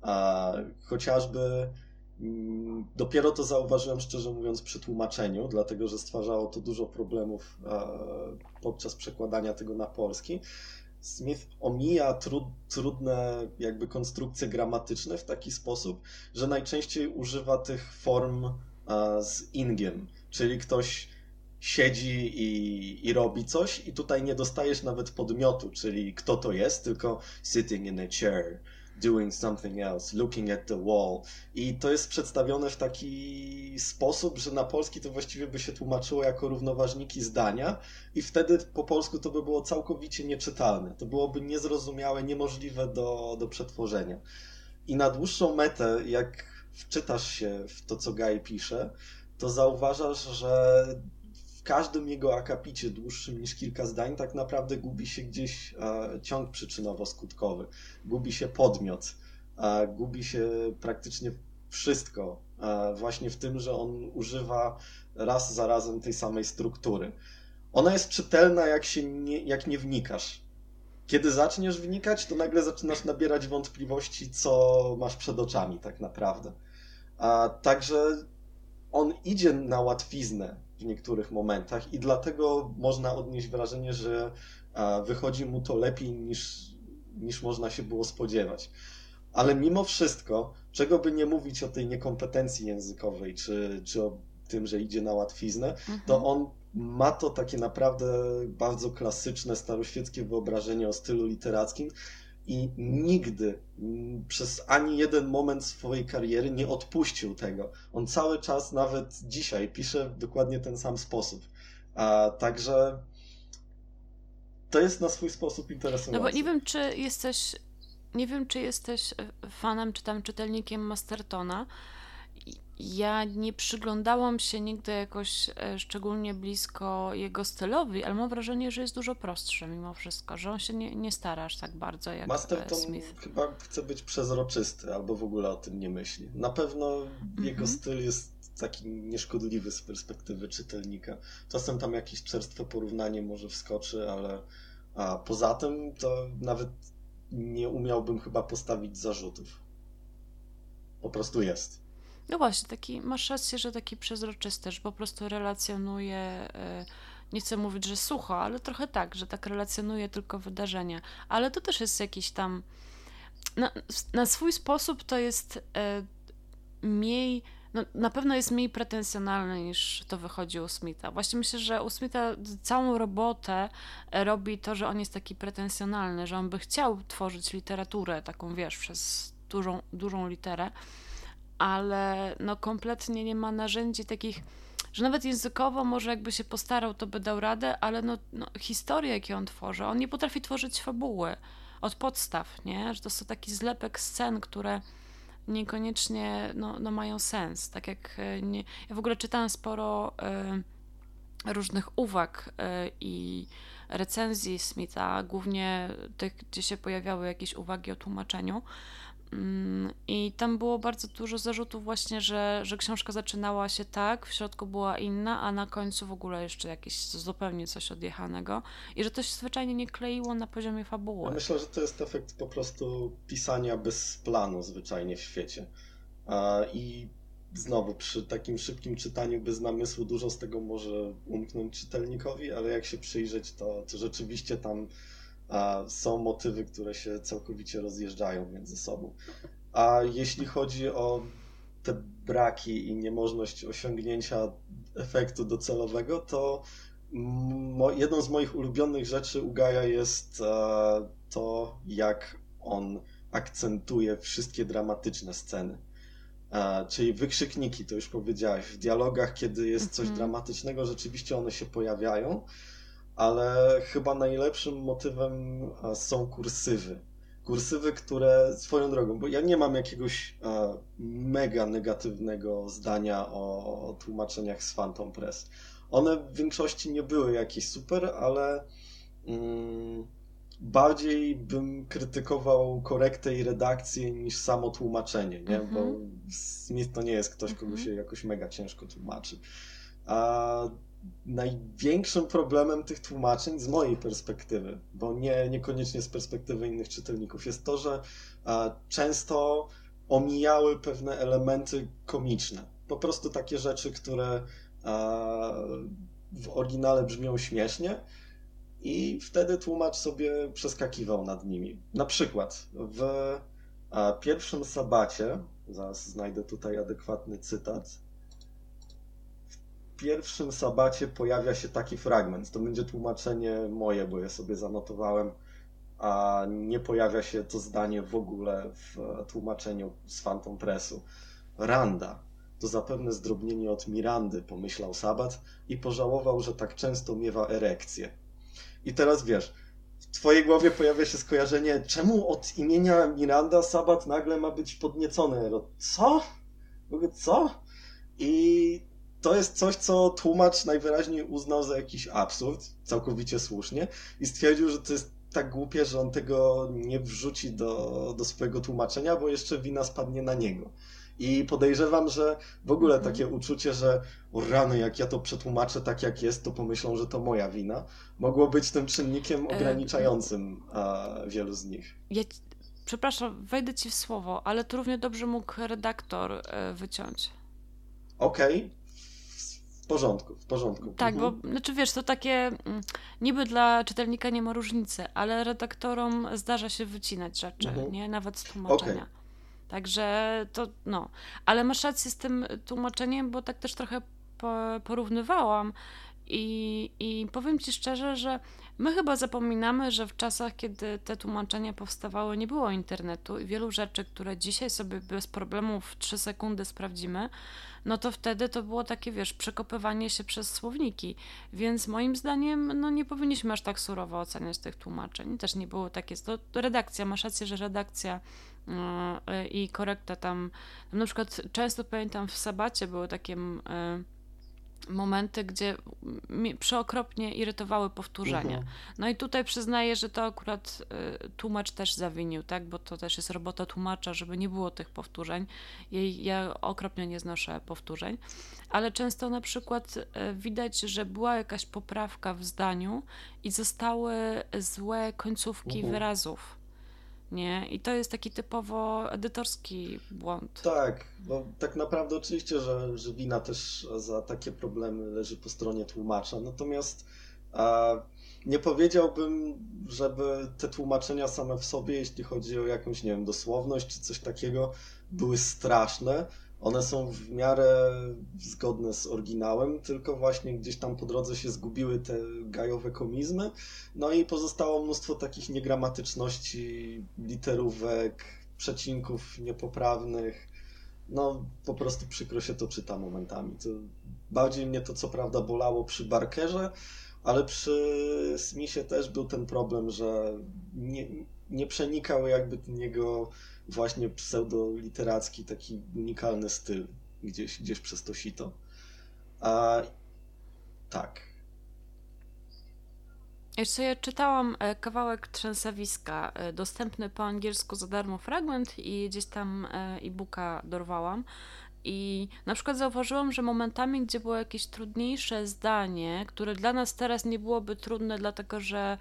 Speaker 2: A chociażby mm, dopiero to zauważyłem, szczerze mówiąc, przy tłumaczeniu, dlatego że stwarzało to dużo problemów podczas przekładania tego na polski. Smith omija trud, trudne jakby konstrukcje gramatyczne w taki sposób, że najczęściej używa tych form z ingiem, czyli ktoś siedzi i, i robi coś i tutaj nie dostajesz nawet podmiotu, czyli kto to jest, tylko sitting in a chair, doing something else, looking at the wall. I to jest przedstawione w taki sposób, że na polski to właściwie by się tłumaczyło jako równoważniki zdania i wtedy po polsku to by było całkowicie nieczytelne. To byłoby niezrozumiałe, niemożliwe do, do przetworzenia. I na dłuższą metę, jak wczytasz się w to, co Guy pisze, to zauważasz, że każdym jego akapicie dłuższym niż kilka zdań tak naprawdę gubi się gdzieś e, ciąg przyczynowo-skutkowy, gubi się podmiot. gubi się praktycznie wszystko właśnie w tym, że on używa raz za razem tej samej struktury. Ona jest czytelna, jak, się nie, jak nie wnikasz. Kiedy zaczniesz wnikać, to nagle zaczynasz nabierać wątpliwości, co masz przed oczami tak naprawdę. A także on idzie na łatwiznę w niektórych momentach i dlatego można odnieść wrażenie, że wychodzi mu to lepiej niż, niż można się było spodziewać. Ale mimo wszystko, czego by nie mówić o tej niekompetencji językowej, czy, czy o tym, że idzie na łatwiznę, mhm. to on ma to takie naprawdę bardzo klasyczne, staroświeckie wyobrażenie o stylu literackim i nigdy mm, przez ani jeden moment swojej kariery nie odpuścił tego. On cały czas, nawet dzisiaj, pisze w dokładnie ten sam sposób. A, także to jest na swój sposób interesujące.
Speaker 1: No bo nie wiem, czy jesteś, nie wiem, czy jesteś fanem, czy tam czytelnikiem Mastertona, ja nie przyglądałam się nigdy jakoś e, szczególnie blisko jego stylowi, ale mam wrażenie, że jest dużo prostszy mimo wszystko, że on się nie, nie stara aż tak bardzo jak Masterton e, Smith.
Speaker 2: chyba chce być przezroczysty albo w ogóle o tym nie myśli. Na pewno jego mhm. styl jest taki nieszkodliwy z perspektywy czytelnika. Czasem tam jakieś czerstwe porównanie może wskoczy, ale a poza tym to nawet nie umiałbym chyba postawić zarzutów. Po prostu jest.
Speaker 1: No właśnie, taki, masz rację, że taki przezroczysty, że po prostu relacjonuje, e, nie chcę mówić, że sucho, ale trochę tak, że tak relacjonuje tylko wydarzenia. Ale to też jest jakiś tam, na, na swój sposób to jest e, mniej, no, na pewno jest mniej pretensjonalny niż to wychodzi u Smitha. Właśnie myślę, że u Smitha całą robotę robi to, że on jest taki pretensjonalny, że on by chciał tworzyć literaturę taką, wiesz, przez dużą, dużą literę, ale no kompletnie nie ma narzędzi takich, że nawet językowo może jakby się postarał, to by dał radę, ale no, no historie, jakie on tworzy, on nie potrafi tworzyć fabuły od podstaw, nie? Że to są taki zlepek scen, które niekoniecznie no, no mają sens. Tak jak e, nie, ja w ogóle czytałam sporo y, różnych uwag y, i recenzji Smitha, głównie tych, gdzie się pojawiały jakieś uwagi o tłumaczeniu. Mm, I tam było bardzo dużo zarzutów właśnie, że, że książka zaczynała się tak, w środku była inna, a na końcu w ogóle jeszcze jakieś zupełnie coś odjechanego i że to się zwyczajnie nie kleiło na poziomie fabuły.
Speaker 2: Ja myślę, że to jest efekt po prostu pisania bez planu zwyczajnie w świecie. I znowu przy takim szybkim czytaniu bez namysłu dużo z tego może umknąć czytelnikowi, ale jak się przyjrzeć, to, to rzeczywiście tam a są motywy, które się całkowicie rozjeżdżają między sobą. A jeśli chodzi o te braki i niemożność osiągnięcia efektu docelowego, to jedną z moich ulubionych rzeczy u Gaja jest e, to, jak on akcentuje wszystkie dramatyczne sceny. E, czyli wykrzykniki, to już powiedziałeś, w dialogach, kiedy jest coś mhm. dramatycznego, rzeczywiście one się pojawiają ale chyba najlepszym motywem są kursywy. Kursywy, które swoją drogą, bo ja nie mam jakiegoś mega negatywnego zdania o tłumaczeniach z Phantom Press. One w większości nie były jakieś super, ale mm, bardziej bym krytykował korektę i redakcję niż samo tłumaczenie, nie? Mm -hmm. bo Smith to nie jest ktoś, kogo -hmm. się jakoś mega ciężko tłumaczy. A największym problemem tych tłumaczeń z mojej perspektywy, bo nie, niekoniecznie z perspektywy innych czytelników, jest to, że a, często omijały pewne elementy komiczne. Po prostu takie rzeczy, które a, w oryginale brzmią śmiesznie i wtedy tłumacz sobie przeskakiwał nad nimi. Na przykład w a, pierwszym sabacie, zaraz znajdę tutaj adekwatny cytat, pierwszym sabacie pojawia się taki fragment. To będzie tłumaczenie moje, bo je sobie zanotowałem, a nie pojawia się to zdanie w ogóle w tłumaczeniu z Phantom Pressu. Randa. To zapewne zdrobnienie od Mirandy, pomyślał Sabat i pożałował, że tak często miewa erekcję. I teraz wiesz, w twojej głowie pojawia się skojarzenie, czemu od imienia Miranda Sabat nagle ma być podniecony? Co? Ogóle co? I to jest coś, co tłumacz najwyraźniej uznał za jakiś absurd, całkowicie słusznie, i stwierdził, że to jest tak głupie, że on tego nie wrzuci do, do swojego tłumaczenia, bo jeszcze wina spadnie na niego. I podejrzewam, że w ogóle mhm. takie uczucie, że o rany, jak ja to przetłumaczę tak jak jest, to pomyślą, że to moja wina, mogło być tym czynnikiem e, ograniczającym a, wielu z nich.
Speaker 1: Ja, przepraszam, wejdę ci w słowo, ale to równie dobrze mógł redaktor e, wyciąć.
Speaker 2: Okej, okay. W porządku, w porządku.
Speaker 1: Tak, mhm. bo znaczy wiesz, to takie mm, niby dla czytelnika nie ma różnicy, ale redaktorom zdarza się wycinać rzeczy, mhm. nie? Nawet z tłumaczenia. Okay. Także to no. Ale masz rację z tym tłumaczeniem, bo tak też trochę porównywałam. I, I powiem Ci szczerze, że my chyba zapominamy, że w czasach, kiedy te tłumaczenia powstawały, nie było internetu i wielu rzeczy, które dzisiaj sobie bez problemu w 3 sekundy sprawdzimy, no to wtedy to było takie, wiesz, przekopywanie się przez słowniki. Więc moim zdaniem, no nie powinniśmy aż tak surowo oceniać tych tłumaczeń. Też nie było takie, to redakcja, masz rację, że redakcja yy, i korekta tam, na przykład często pamiętam w Sabacie były takie yy, momenty, gdzie przeokropnie irytowały powtórzenia. Mhm. No i tutaj przyznaję, że to akurat y, tłumacz też zawinił, tak? Bo to też jest robota tłumacza, żeby nie było tych powtórzeń. Jej, ja okropnie nie znoszę powtórzeń, ale często na przykład y, widać, że była jakaś poprawka w zdaniu i zostały złe końcówki mhm. wyrazów nie? I to jest taki typowo edytorski błąd.
Speaker 2: Tak, bo tak naprawdę oczywiście, że, że wina też za takie problemy leży po stronie tłumacza, natomiast a, nie powiedziałbym, żeby te tłumaczenia same w sobie, jeśli chodzi o jakąś, nie wiem, dosłowność czy coś takiego, były straszne, one są w miarę zgodne z oryginałem, tylko właśnie gdzieś tam po drodze się zgubiły te gajowe komizmy. No i pozostało mnóstwo takich niegramatyczności, literówek, przecinków niepoprawnych. No, po prostu przykro się to czyta momentami. To bardziej mnie to co prawda bolało przy Barkerze, ale przy Smithie też był ten problem, że nie, nie jakby ten jego właśnie pseudoliteracki, taki unikalny styl gdzieś, gdzieś przez to sito. A tak.
Speaker 1: Jeszcze ja czytałam e, kawałek trzęsawiska, e, dostępny po angielsku za darmo fragment i gdzieś tam e, e-booka dorwałam. I na przykład zauważyłam, że momentami, gdzie było jakieś trudniejsze zdanie, które dla nas teraz nie byłoby trudne, dlatego że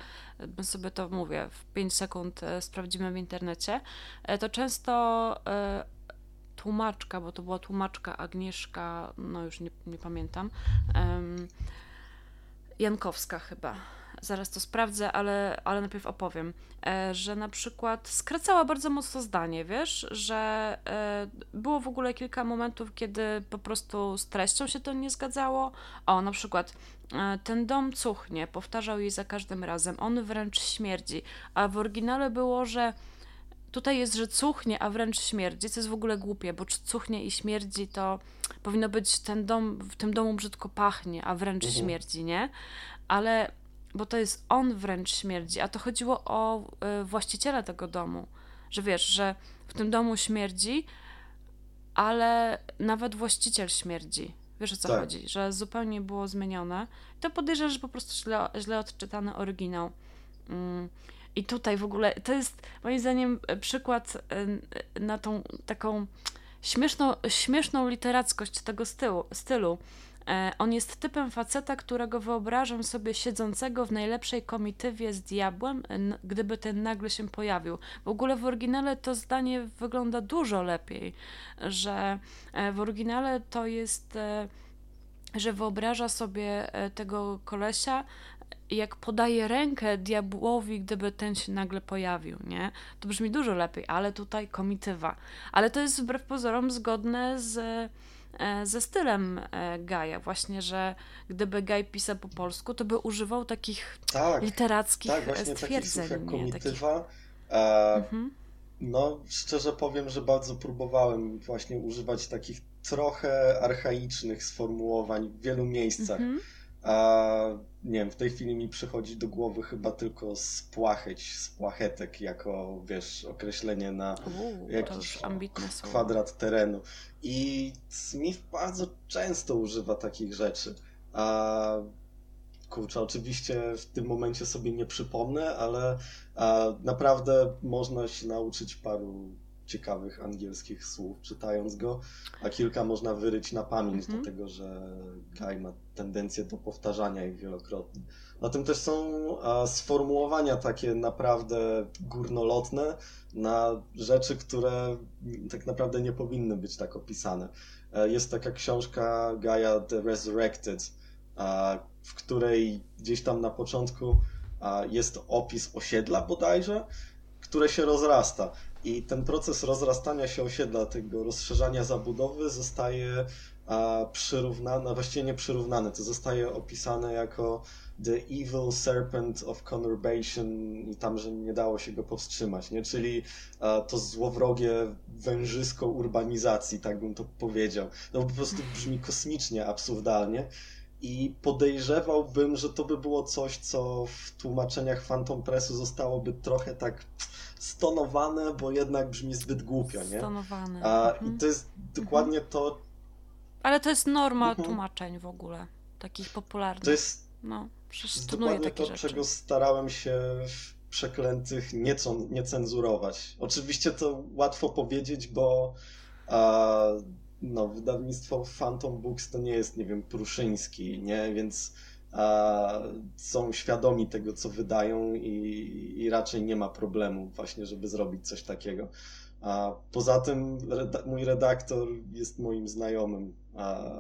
Speaker 1: my sobie to mówię, w 5 sekund e, sprawdzimy w internecie, e, to często e, tłumaczka, bo to była tłumaczka Agnieszka, no już nie, nie pamiętam, Jankowska chyba zaraz to sprawdzę, ale, ale najpierw opowiem, e, że na przykład skracała bardzo mocno zdanie, wiesz, że e, było w ogóle kilka momentów, kiedy po prostu z treścią się to nie zgadzało. O, na przykład e, ten dom cuchnie, powtarzał jej za każdym razem, on wręcz śmierdzi, a w oryginale było, że tutaj jest, że cuchnie, a wręcz śmierdzi, co jest w ogóle głupie, bo cuchnie i śmierdzi to powinno być ten dom, w tym domu brzydko pachnie, a wręcz mhm. śmierdzi, nie? Ale bo to jest on wręcz śmierdzi, a to chodziło o y, właściciela tego domu, że wiesz, że w tym domu śmierdzi, ale nawet właściciel śmierdzi. Wiesz o co tak. chodzi, że zupełnie było zmienione. To podejrzewam, że po prostu źle, źle odczytany oryginał. Mm. I tutaj w ogóle to jest moim zdaniem przykład y, na tą taką śmieszną, śmieszną literackość tego stylu, stylu E, on jest typem faceta, którego wyobrażam sobie siedzącego w najlepszej komitywie z diabłem, gdyby ten nagle się pojawił. W ogóle w oryginale to zdanie wygląda dużo lepiej, że e, w oryginale to jest, e, że wyobraża sobie tego kolesia, jak podaje rękę diabłowi, gdyby ten się nagle pojawił, nie? To brzmi dużo lepiej, ale tutaj komitywa. Ale to jest wbrew pozorom zgodne z E, ze stylem e, Gaja, właśnie, że gdyby Gaj pisał po polsku, to by używał takich tak, literackich tak, właśnie stwierdzeń.
Speaker 2: Takich jak komitywa. E, mhm. No, szczerze powiem, że bardzo próbowałem właśnie używać takich trochę archaicznych sformułowań w wielu miejscach. Mhm. A nie wiem, w tej chwili mi przychodzi do głowy chyba tylko spłacheć, spłachetek jako, wiesz, określenie na
Speaker 1: Uu, jakiś
Speaker 2: kwadrat terenu. I Smith bardzo często używa takich rzeczy. A kurczę, oczywiście w tym momencie sobie nie przypomnę, ale naprawdę można się nauczyć paru ciekawych angielskich słów czytając go, a kilka można wyryć na pamięć, -hmm. dlatego że Guy ma tendencję do powtarzania ich wielokrotnie. Na tym też są a, sformułowania takie naprawdę górnolotne na rzeczy, które tak naprawdę nie powinny być tak opisane. E, jest taka książka Gaia The Resurrected, w której gdzieś tam na początku jest opis osiedla bodajże, które się rozrasta. I ten proces rozrastania się osiedla, tego rozszerzania zabudowy zostaje przyrównany, właściwie nie przyrównany, to zostaje opisane jako The Evil Serpent of Conurbation i tam, że nie dało się go powstrzymać, nie? Czyli to złowrogie wężysko urbanizacji, tak bym to powiedział. No po prostu brzmi kosmicznie, absurdalnie i podejrzewałbym, że to by było coś, co w tłumaczeniach Phantom Pressu zostałoby trochę tak stonowane, bo jednak brzmi zbyt głupio, nie?
Speaker 1: Stonowane.
Speaker 2: A, mhm. I to jest dokładnie mhm. to...
Speaker 1: Ale to jest norma mhm. tłumaczeń w ogóle, takich popularnych.
Speaker 2: To jest,
Speaker 1: no,
Speaker 2: jest dokładnie to, rzeczy. czego starałem się w Przeklętych nie, nie cenzurować. Oczywiście to łatwo powiedzieć, bo a, no, wydawnictwo Phantom Books to nie jest, nie wiem, Pruszyński, nie? Więc a, są świadomi tego, co wydają i, i raczej nie ma problemu właśnie, żeby zrobić coś takiego. A poza tym reda mój redaktor jest moim znajomym, a,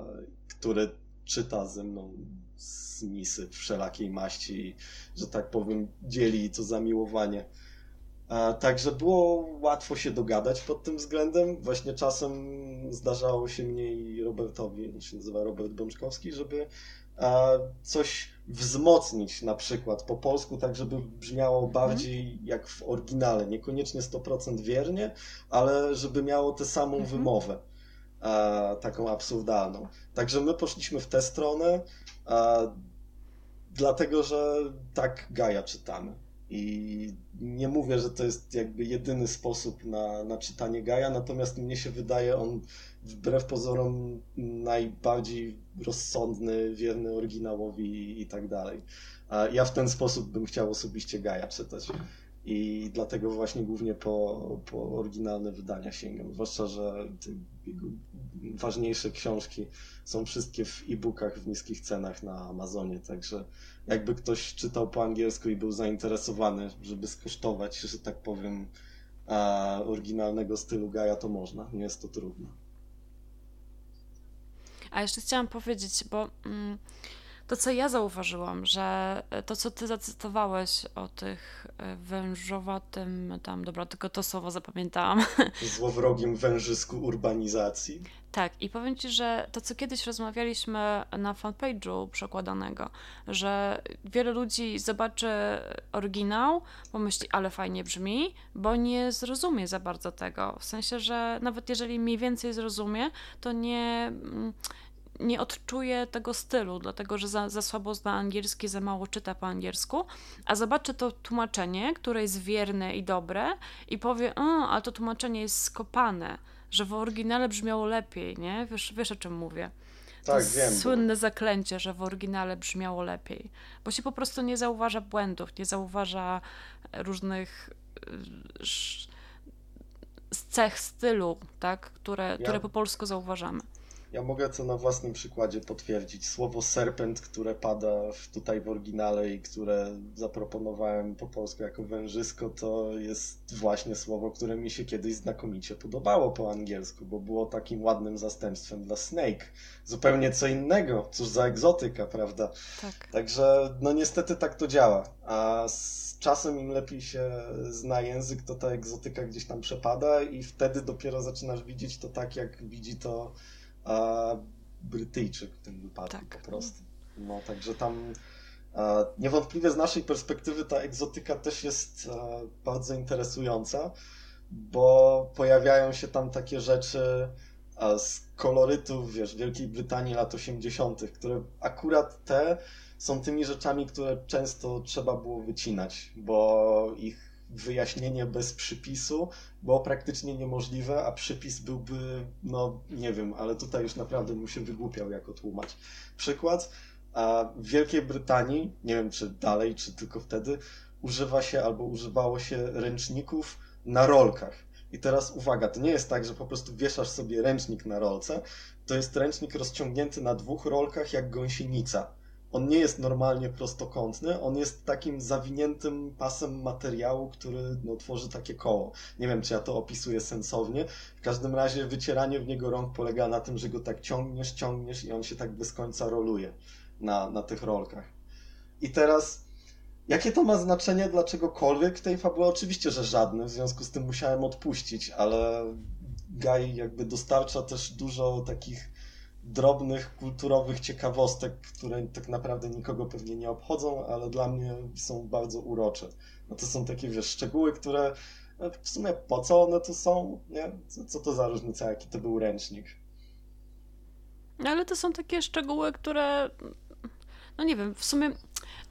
Speaker 2: który czyta ze mną z misy wszelakiej maści, że tak powiem, dzieli to zamiłowanie Także było łatwo się dogadać pod tym względem. Właśnie czasem zdarzało się mnie i Robertowi, on się nazywa Robert Bączkowski, żeby coś wzmocnić na przykład po polsku, tak żeby brzmiało mhm. bardziej jak w oryginale. Niekoniecznie 100% wiernie, ale żeby miało tę samą mhm. wymowę. Taką absurdalną. Także my poszliśmy w tę stronę, dlatego że tak Gaja czytamy. I nie mówię, że to jest jakby jedyny sposób na, na czytanie Gaja, natomiast mnie się wydaje on wbrew pozorom najbardziej rozsądny, wierny oryginałowi i tak dalej. Ja w ten sposób bym chciał osobiście Gaja czytać. I dlatego właśnie głównie po, po oryginalne wydania sięgam. Zwłaszcza, że ważniejsze książki są wszystkie w e-bookach w niskich cenach na Amazonie, także jakby ktoś czytał po angielsku i był zainteresowany, żeby skosztować, że tak powiem, oryginalnego stylu Gaja, to można. Nie jest to trudne.
Speaker 1: A jeszcze chciałam powiedzieć, bo mm, to, co ja zauważyłam, że to, co ty zacytowałeś o tych e, wężowatym, tam, dobra, tylko to słowo zapamiętałam. [laughs]
Speaker 2: Złowrogim wężysku urbanizacji.
Speaker 1: Tak, i powiem ci, że to, co kiedyś rozmawialiśmy na fanpage'u przekładanego, że wiele ludzi zobaczy oryginał, pomyśli, ale fajnie brzmi, bo nie zrozumie za bardzo tego. W sensie, że nawet jeżeli mniej więcej zrozumie, to nie mm, nie odczuje tego stylu, dlatego że za, za słabo zna angielski, za mało czyta po angielsku, a zobaczy to tłumaczenie, które jest wierne i dobre i powie, a to tłumaczenie jest skopane, że w oryginale brzmiało lepiej, nie? Wiesz, wiesz o czym mówię.
Speaker 2: Tak, wiem.
Speaker 1: Słynne zaklęcie, że w oryginale brzmiało lepiej, bo się po prostu nie zauważa błędów, nie zauważa różnych cech stylu, tak, które, ja... które po polsku zauważamy.
Speaker 2: Ja mogę to na własnym przykładzie potwierdzić. Słowo serpent, które pada w, tutaj w oryginale i które zaproponowałem po polsku jako wężysko, to jest właśnie słowo, które mi się kiedyś znakomicie podobało po angielsku, bo było takim ładnym zastępstwem dla snake. Zupełnie co innego. Cóż za egzotyka, prawda?
Speaker 1: Tak.
Speaker 2: Także, no niestety tak to działa. A z czasem im lepiej się zna język, to ta egzotyka gdzieś tam przepada i wtedy dopiero zaczynasz widzieć to tak, jak widzi to a Brytyjczyk w tym wypadku tak. po prostu. No, także tam niewątpliwie z naszej perspektywy ta egzotyka też jest bardzo interesująca, bo pojawiają się tam takie rzeczy z kolorytów, wiesz, Wielkiej Brytanii lat 80., które akurat te są tymi rzeczami, które często trzeba było wycinać, bo ich wyjaśnienie bez przypisu było praktycznie niemożliwe, a przypis byłby, no nie wiem, ale tutaj już naprawdę mu się wygłupiał jako tłumacz. Przykład, A w Wielkiej Brytanii, nie wiem czy dalej, czy tylko wtedy, używa się albo używało się ręczników na rolkach. I teraz uwaga, to nie jest tak, że po prostu wieszasz sobie ręcznik na rolce, to jest ręcznik rozciągnięty na dwóch rolkach jak gąsienica. On nie jest normalnie prostokątny, on jest takim zawiniętym pasem materiału, który no, tworzy takie koło. Nie wiem, czy ja to opisuję sensownie. W każdym razie wycieranie w niego rąk polega na tym, że go tak ciągniesz, ciągniesz i on się tak bez końca roluje na, na tych rolkach. I teraz Jakie to ma znaczenie dla czegokolwiek w tej fabule? Oczywiście, że żadne, w związku z tym musiałem odpuścić, ale Guy jakby dostarcza też dużo takich drobnych, kulturowych ciekawostek, które tak naprawdę nikogo pewnie nie obchodzą, ale dla mnie są bardzo urocze. No to są takie, wiesz, szczegóły, które no w sumie po co one tu są, nie? Co, co to za różnica, jaki to był ręcznik?
Speaker 1: Ale to są takie szczegóły, które no nie wiem, w sumie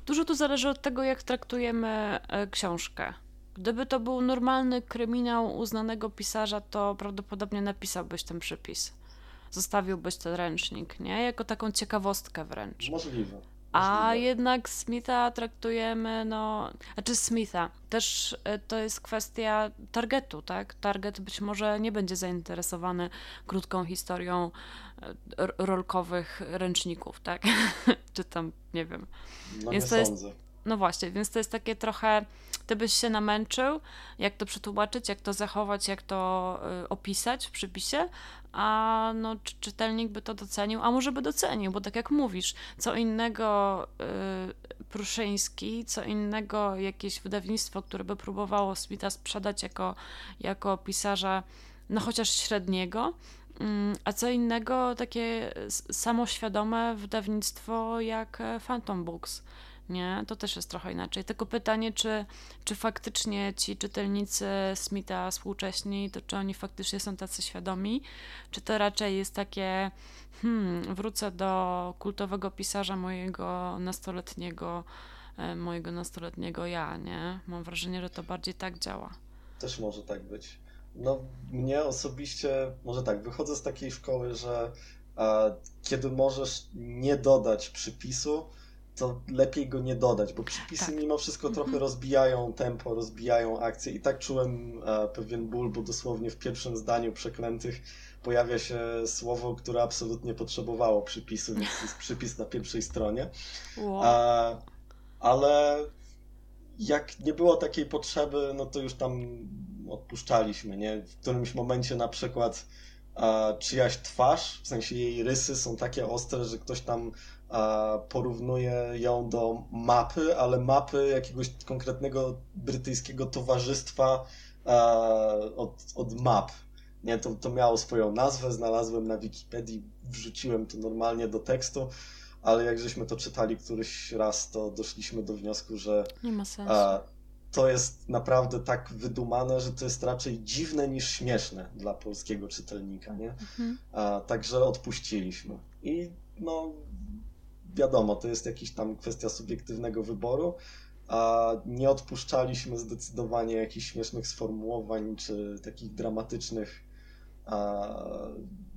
Speaker 1: Dużo tu zależy od tego, jak traktujemy e, książkę. Gdyby to był normalny kryminał uznanego pisarza, to prawdopodobnie napisałbyś ten przypis. Zostawiłbyś ten ręcznik, nie? Jako taką ciekawostkę wręcz.
Speaker 2: Możliwe.
Speaker 1: A jednak Smitha traktujemy, no, znaczy Smitha, też e, to jest kwestia targetu, tak? Target być może nie będzie zainteresowany krótką historią e, rolkowych ręczników, tak? [laughs] Czy tam, nie wiem.
Speaker 2: No więc nie
Speaker 1: jest, no właśnie, więc to jest takie trochę, ty byś się namęczył, jak to przetłumaczyć, jak to zachować, jak to y, opisać w przypisie, a no, czytelnik by to docenił, a może by docenił, bo tak jak mówisz, co innego y, Pruszyński, co innego jakieś wydawnictwo, które by próbowało Smitha sprzedać jako, jako pisarza, no chociaż średniego, mm, a co innego takie samoświadome wydawnictwo jak e, Phantom Books nie? To też jest trochę inaczej. Tylko pytanie, czy, czy faktycznie ci czytelnicy Smitha współcześni, to czy oni faktycznie są tacy świadomi, czy to raczej jest takie hmm, wrócę do kultowego pisarza mojego nastoletniego, e, mojego nastoletniego ja, nie? Mam wrażenie, że to bardziej tak działa.
Speaker 2: Też może tak być. No, mnie osobiście, może tak, wychodzę z takiej szkoły, że a, kiedy możesz nie dodać przypisu, to lepiej go nie dodać, bo przypisy tak. mimo wszystko trochę mhm. rozbijają tempo, rozbijają akcję i tak czułem e, pewien ból, bo dosłownie w pierwszym zdaniu przeklętych pojawia się słowo, które absolutnie potrzebowało przypisu, więc jest przypis na pierwszej stronie. Wow. E, ale jak nie było takiej potrzeby, no to już tam odpuszczaliśmy, nie? W którymś momencie na przykład a, czyjaś twarz, w sensie jej rysy są takie ostre, że ktoś tam porównuje ją do mapy, ale mapy jakiegoś konkretnego brytyjskiego towarzystwa od, od map. Nie, to, to miało swoją nazwę, znalazłem na Wikipedii, wrzuciłem to normalnie do tekstu, ale jak żeśmy to czytali któryś raz, to doszliśmy do wniosku, że
Speaker 1: sensu.
Speaker 2: to jest naprawdę tak wydumane, że to jest raczej dziwne niż śmieszne dla polskiego czytelnika, nie? Mhm. A, także odpuściliśmy. I no, wiadomo, to jest jakiś tam kwestia subiektywnego wyboru, a nie odpuszczaliśmy zdecydowanie jakichś śmiesznych sformułowań czy takich dramatycznych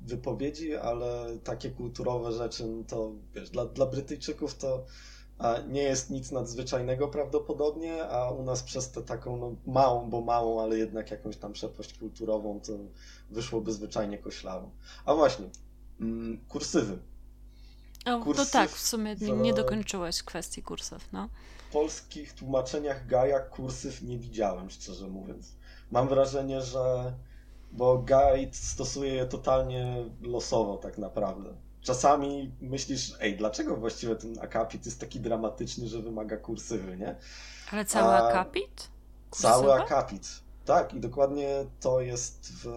Speaker 2: wypowiedzi, ale takie kulturowe rzeczy, no to wiesz, dla, dla Brytyjczyków to nie jest nic nadzwyczajnego prawdopodobnie, a u nas przez tę taką no, małą, bo małą, ale jednak jakąś tam przepaść kulturową to wyszłoby zwyczajnie koślawo. A właśnie, mm, kursywy.
Speaker 1: O, to tak, w sumie nie, nie dokończyłeś kwestii kursów, no.
Speaker 2: W polskich tłumaczeniach Gaja kursyw nie widziałem, szczerze mówiąc. Mam wrażenie, że bo guide stosuje je totalnie losowo tak naprawdę. Czasami myślisz, ej, dlaczego właściwie ten akapit jest taki dramatyczny, że wymaga kursywy, nie?
Speaker 1: Ale cały A, akapit?
Speaker 2: Kursywa? Cały akapit. Tak, i dokładnie to jest w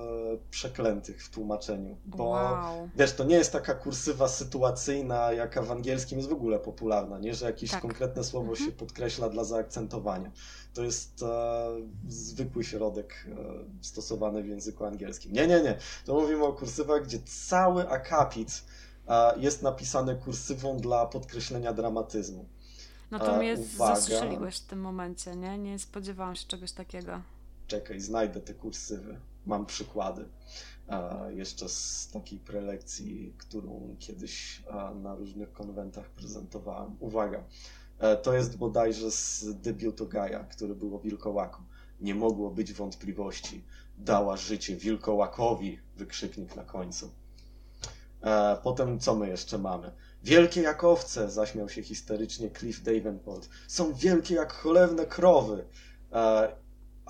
Speaker 2: przeklętych w tłumaczeniu. Bo wow. wiesz, to nie jest taka kursywa sytuacyjna, jaka w angielskim jest w ogóle popularna, nie? Że jakieś tak. konkretne słowo mhm. się podkreśla dla zaakcentowania. To jest e, zwykły środek e, stosowany w języku angielskim. Nie, nie, nie. To mówimy o kursywach, gdzie cały akapit e, jest napisany kursywą dla podkreślenia dramatyzmu.
Speaker 1: No to mnie Uwaga. zastrzeliłeś w tym momencie, nie? Nie spodziewałam się czegoś takiego
Speaker 2: czekaj, znajdę te kursywy, mam przykłady. jeszcze z takiej prelekcji, którą kiedyś na różnych konwentach prezentowałem. Uwaga, e, to jest bodajże z debiutu Gaja, który był o wilkołaku. Nie mogło być wątpliwości. Dała życie wilkołakowi, wykrzyknik na końcu. E, potem co my jeszcze mamy? Wielkie jak owce, zaśmiał się histerycznie Cliff Davenport. Są wielkie jak cholewne krowy.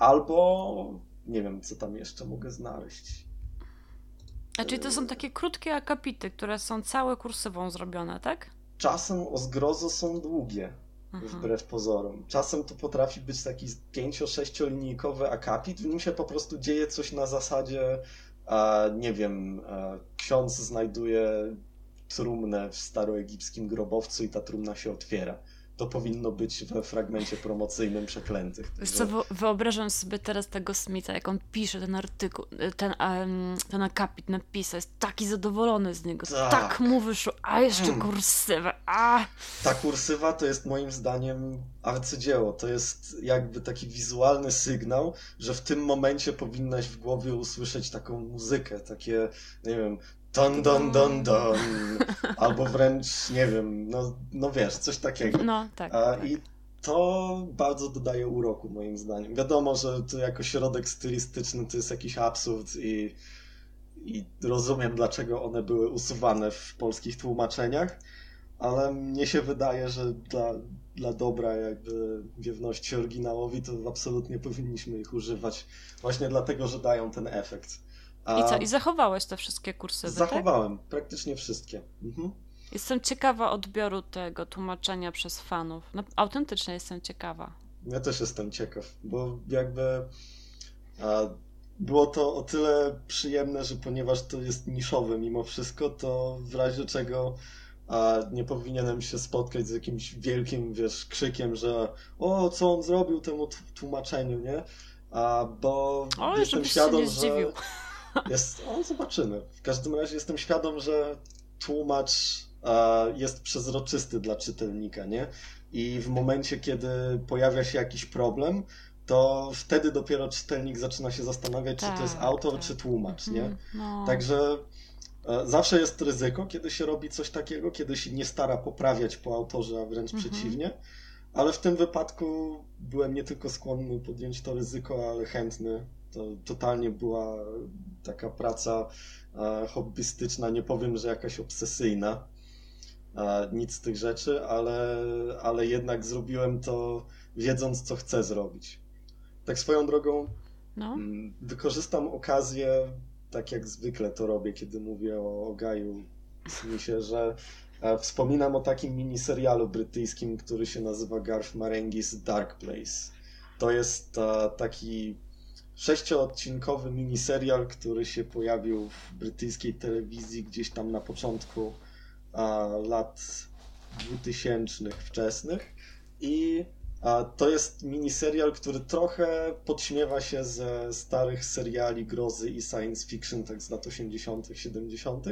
Speaker 2: Albo nie wiem, co tam jeszcze mogę znaleźć.
Speaker 1: A czyli to są takie krótkie akapity, które są całe kursywą zrobione, tak?
Speaker 2: Czasem o zgrozo są długie, Aha. wbrew pozorom. Czasem to potrafi być taki pięcio-sześciolinijkowy akapit, w nim się po prostu dzieje coś na zasadzie, a, nie wiem, ksiądz znajduje trumnę w staroegipskim grobowcu i ta trumna się otwiera to powinno być we fragmencie promocyjnym przeklętych.
Speaker 1: Wiesz co, wyobrażam sobie teraz tego Smitha, jak on pisze ten artykuł, ten, um, ten akapit napisa, jest taki zadowolony z niego, tak, tak mu wyszło, a jeszcze hmm. kursywa, a!
Speaker 2: Ta kursywa to jest moim zdaniem arcydzieło, to jest jakby taki wizualny sygnał, że w tym momencie powinnaś w głowie usłyszeć taką muzykę, takie, nie wiem, Don, don, don, don. [laughs] Albo wręcz, nie wiem, no, no wiesz, coś takiego.
Speaker 1: No, tak,
Speaker 2: A, tak. I to bardzo dodaje uroku, moim zdaniem. Wiadomo, że to jako środek stylistyczny to jest jakiś absurd i, i rozumiem, dlaczego one były usuwane w polskich tłumaczeniach, ale mnie się wydaje, że dla, dla dobra jakby wiewności oryginałowi to absolutnie powinniśmy ich używać właśnie dlatego, że dają ten efekt.
Speaker 1: A... I co? I zachowałeś te wszystkie kursy?
Speaker 2: Tak? Zachowałem, tak? praktycznie wszystkie. Mhm.
Speaker 1: Jestem ciekawa odbioru tego tłumaczenia przez fanów. No, autentycznie jestem ciekawa.
Speaker 2: Ja też jestem ciekaw, bo jakby było to o tyle przyjemne, że ponieważ to jest niszowe mimo wszystko, to w razie czego a nie powinienem się spotkać z jakimś wielkim, wiesz, krzykiem, że o, co on zrobił temu tłumaczeniu, nie? A, bo
Speaker 1: o, jestem świadom, że
Speaker 2: jest, o, zobaczymy. W każdym razie jestem świadom, że tłumacz jest przezroczysty dla czytelnika, nie? I w momencie, kiedy pojawia się jakiś problem, to wtedy dopiero czytelnik zaczyna się zastanawiać, tak, czy to jest tak, autor, tak. czy tłumacz, nie? Mhm, no. Także e, zawsze jest ryzyko, kiedy się robi coś takiego, kiedy się nie stara poprawiać po autorze, a wręcz mhm. przeciwnie. Ale w tym wypadku byłem nie tylko skłonny podjąć to ryzyko, ale chętny. To totalnie była taka praca e, hobbystyczna, nie powiem, że jakaś obsesyjna, e, nic z tych rzeczy, ale, ale jednak zrobiłem to wiedząc, co chcę zrobić. Tak swoją drogą no. Wykorzystam okazję, tak jak zwykle to robię, kiedy mówię o, o Gaju Smithy, że e, wspominam o takim miniserialu brytyjskim, który się nazywa Garth Marenghi's Dark Place. To jest taki sześcioodcinkowy miniserial, który się pojawił w brytyjskiej telewizji gdzieś tam na początku a, lat 2000 wczesnych i a, to jest miniserial, który trochę podśmiewa się ze starych seriali grozy i science fiction tak z lat 80., 70.,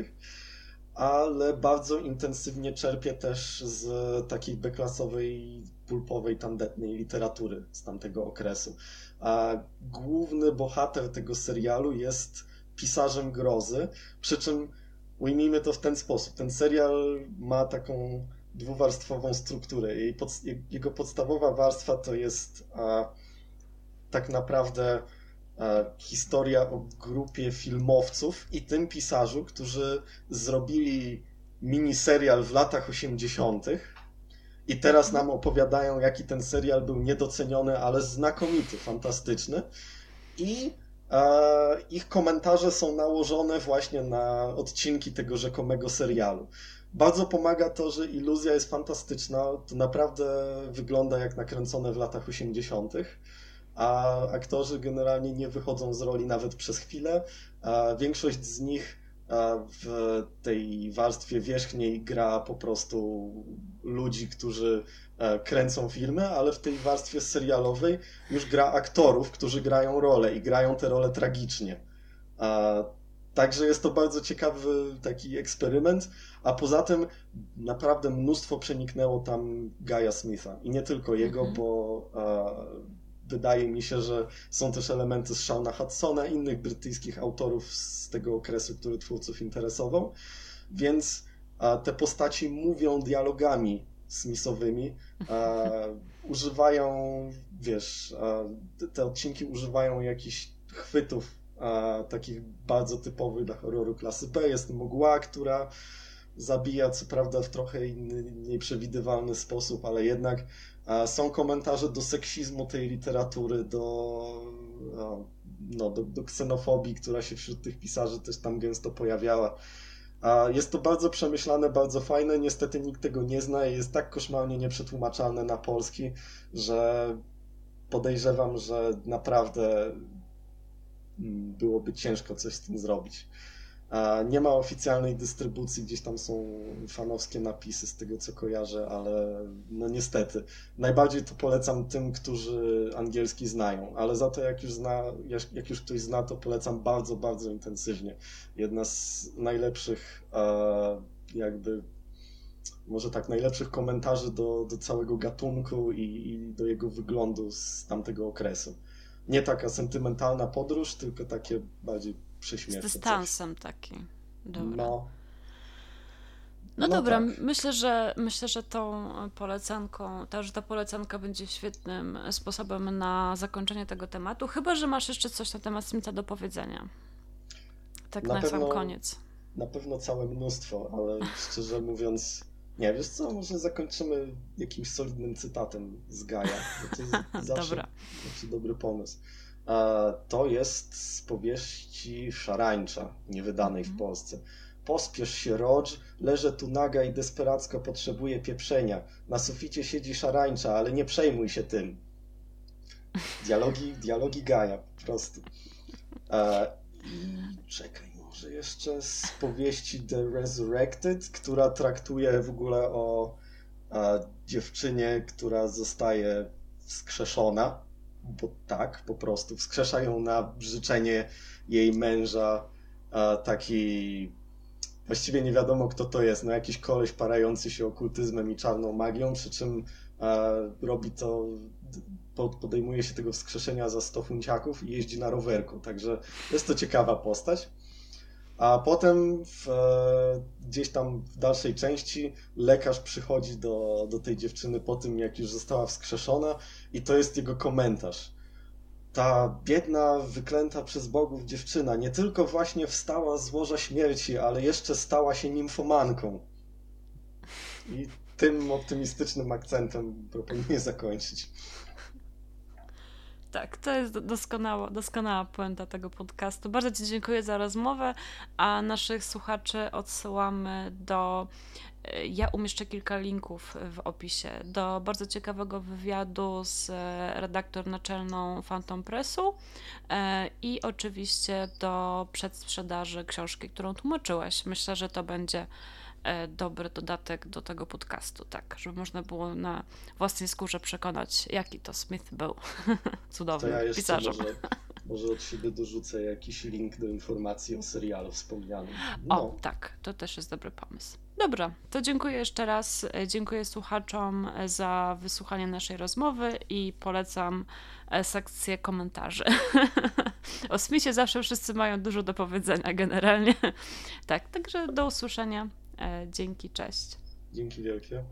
Speaker 2: ale bardzo intensywnie czerpie też z takiej beklasowej, pulpowej, tandetnej literatury z tamtego okresu a główny bohater tego serialu jest pisarzem grozy, przy czym ujmijmy to w ten sposób. Ten serial ma taką dwuwarstwową strukturę. Jej pod, jego podstawowa warstwa to jest a, tak naprawdę a, historia o grupie filmowców i tym pisarzu, którzy zrobili miniserial w latach 80 i teraz nam opowiadają, jaki ten serial był niedoceniony, ale znakomity, fantastyczny. I e, ich komentarze są nałożone właśnie na odcinki tego rzekomego serialu. Bardzo pomaga to, że iluzja jest fantastyczna. To naprawdę wygląda jak nakręcone w latach 80., a aktorzy generalnie nie wychodzą z roli nawet przez chwilę. Większość z nich w tej warstwie wierzchniej gra po prostu ludzi, którzy e, kręcą filmy, ale w tej warstwie serialowej już gra aktorów, którzy grają role i grają te role tragicznie. Także jest to bardzo ciekawy taki eksperyment, a poza tym naprawdę mnóstwo przeniknęło tam Gaja Smitha i nie tylko jego, mm -hmm. bo wydaje mi się, że są też elementy z Shauna Hudsona, innych brytyjskich autorów z tego okresu, który twórców interesował, więc te postaci mówią dialogami Smithowymi, [laughs] używają, wiesz, te odcinki używają jakichś chwytów takich bardzo typowych dla horroru klasy B. Jest mgła, która zabija, co prawda w trochę inny, nieprzewidywalny sposób, ale jednak są komentarze do seksizmu tej literatury, do, no, do, do ksenofobii, która się wśród tych pisarzy też tam gęsto pojawiała. Jest to bardzo przemyślane, bardzo fajne. Niestety nikt tego nie zna i jest tak koszmarnie nieprzetłumaczalne na polski, że podejrzewam, że naprawdę mm, byłoby ciężko coś z tym zrobić. Nie ma oficjalnej dystrybucji, gdzieś tam są fanowskie napisy z tego co kojarzę, ale no niestety. Najbardziej to polecam tym, którzy angielski znają, ale za to jak już, zna, jak już ktoś zna, to polecam bardzo, bardzo intensywnie. Jedna z najlepszych e, jakby może tak najlepszych komentarzy do, do całego gatunku i, i do jego wyglądu z tamtego okresu. Nie taka sentymentalna podróż, tylko takie bardziej prześmiewcze.
Speaker 1: Z dystansem coś. taki. Dobra. No. No, no dobra, tak. myślę, że myślę, że tą polecanką, ta, że ta polecanka będzie świetnym sposobem na zakończenie tego tematu, chyba że masz jeszcze coś na temat Smitha do powiedzenia. Tak na, na pewno, sam koniec.
Speaker 2: Na pewno całe mnóstwo, ale szczerze [laughs] mówiąc, nie wiesz co, może zakończymy jakimś solidnym cytatem z Gaja. To jest [laughs] zawsze, zawsze dobry pomysł. To jest z powieści Szarańcza, niewydanej w mhm. Polsce. Pospiesz się, Rodż, leżę tu naga i desperacko potrzebuję pieprzenia. Na suficie siedzi szarańcza, ale nie przejmuj się tym. Dialogi, dialogi Gaja, po prostu. I czekaj, może jeszcze z powieści The Resurrected, która traktuje w ogóle o dziewczynie, która zostaje wskrzeszona bo tak, po prostu wskrzeszają na życzenie jej męża taki właściwie nie wiadomo kto to jest, no jakiś koleś parający się okultyzmem i czarną magią, przy czym robi to, podejmuje się tego wskrzeszenia za 100 funciaków i jeździ na rowerku, także jest to ciekawa postać. A potem w, e, gdzieś tam w dalszej części lekarz przychodzi do, do tej dziewczyny po tym, jak już została wskrzeszona, i to jest jego komentarz. Ta biedna, wyklęta przez bogów dziewczyna nie tylko właśnie wstała z łoża śmierci, ale jeszcze stała się nimfomanką. I tym optymistycznym akcentem proponuję zakończyć.
Speaker 1: Tak, to jest doskonała, doskonała puenta tego podcastu. Bardzo Ci dziękuję za rozmowę, a naszych słuchaczy odsyłamy do. E, ja umieszczę kilka linków w opisie do bardzo ciekawego wywiadu z redaktor naczelną Phantom Pressu e, i oczywiście do przedsprzedaży książki, którą tłumaczyłeś. Myślę, że to będzie E, dobry dodatek do tego podcastu, tak, żeby można było na własnej skórze przekonać, jaki to Smith był [laughs] cudowny to ja jeszcze pisarzem.
Speaker 2: Może, może od siebie dorzucę jakiś link do informacji o serialu wspomnianym. No.
Speaker 1: O, tak, to też jest dobry pomysł. Dobra, to dziękuję jeszcze raz. E, dziękuję słuchaczom e, za wysłuchanie naszej rozmowy i polecam sekcję komentarzy. [laughs] o Smithie zawsze wszyscy mają dużo do powiedzenia generalnie. [laughs] Tak, także do usłyszenia. E, dzięki, cześć.
Speaker 2: Dzięki wielkie.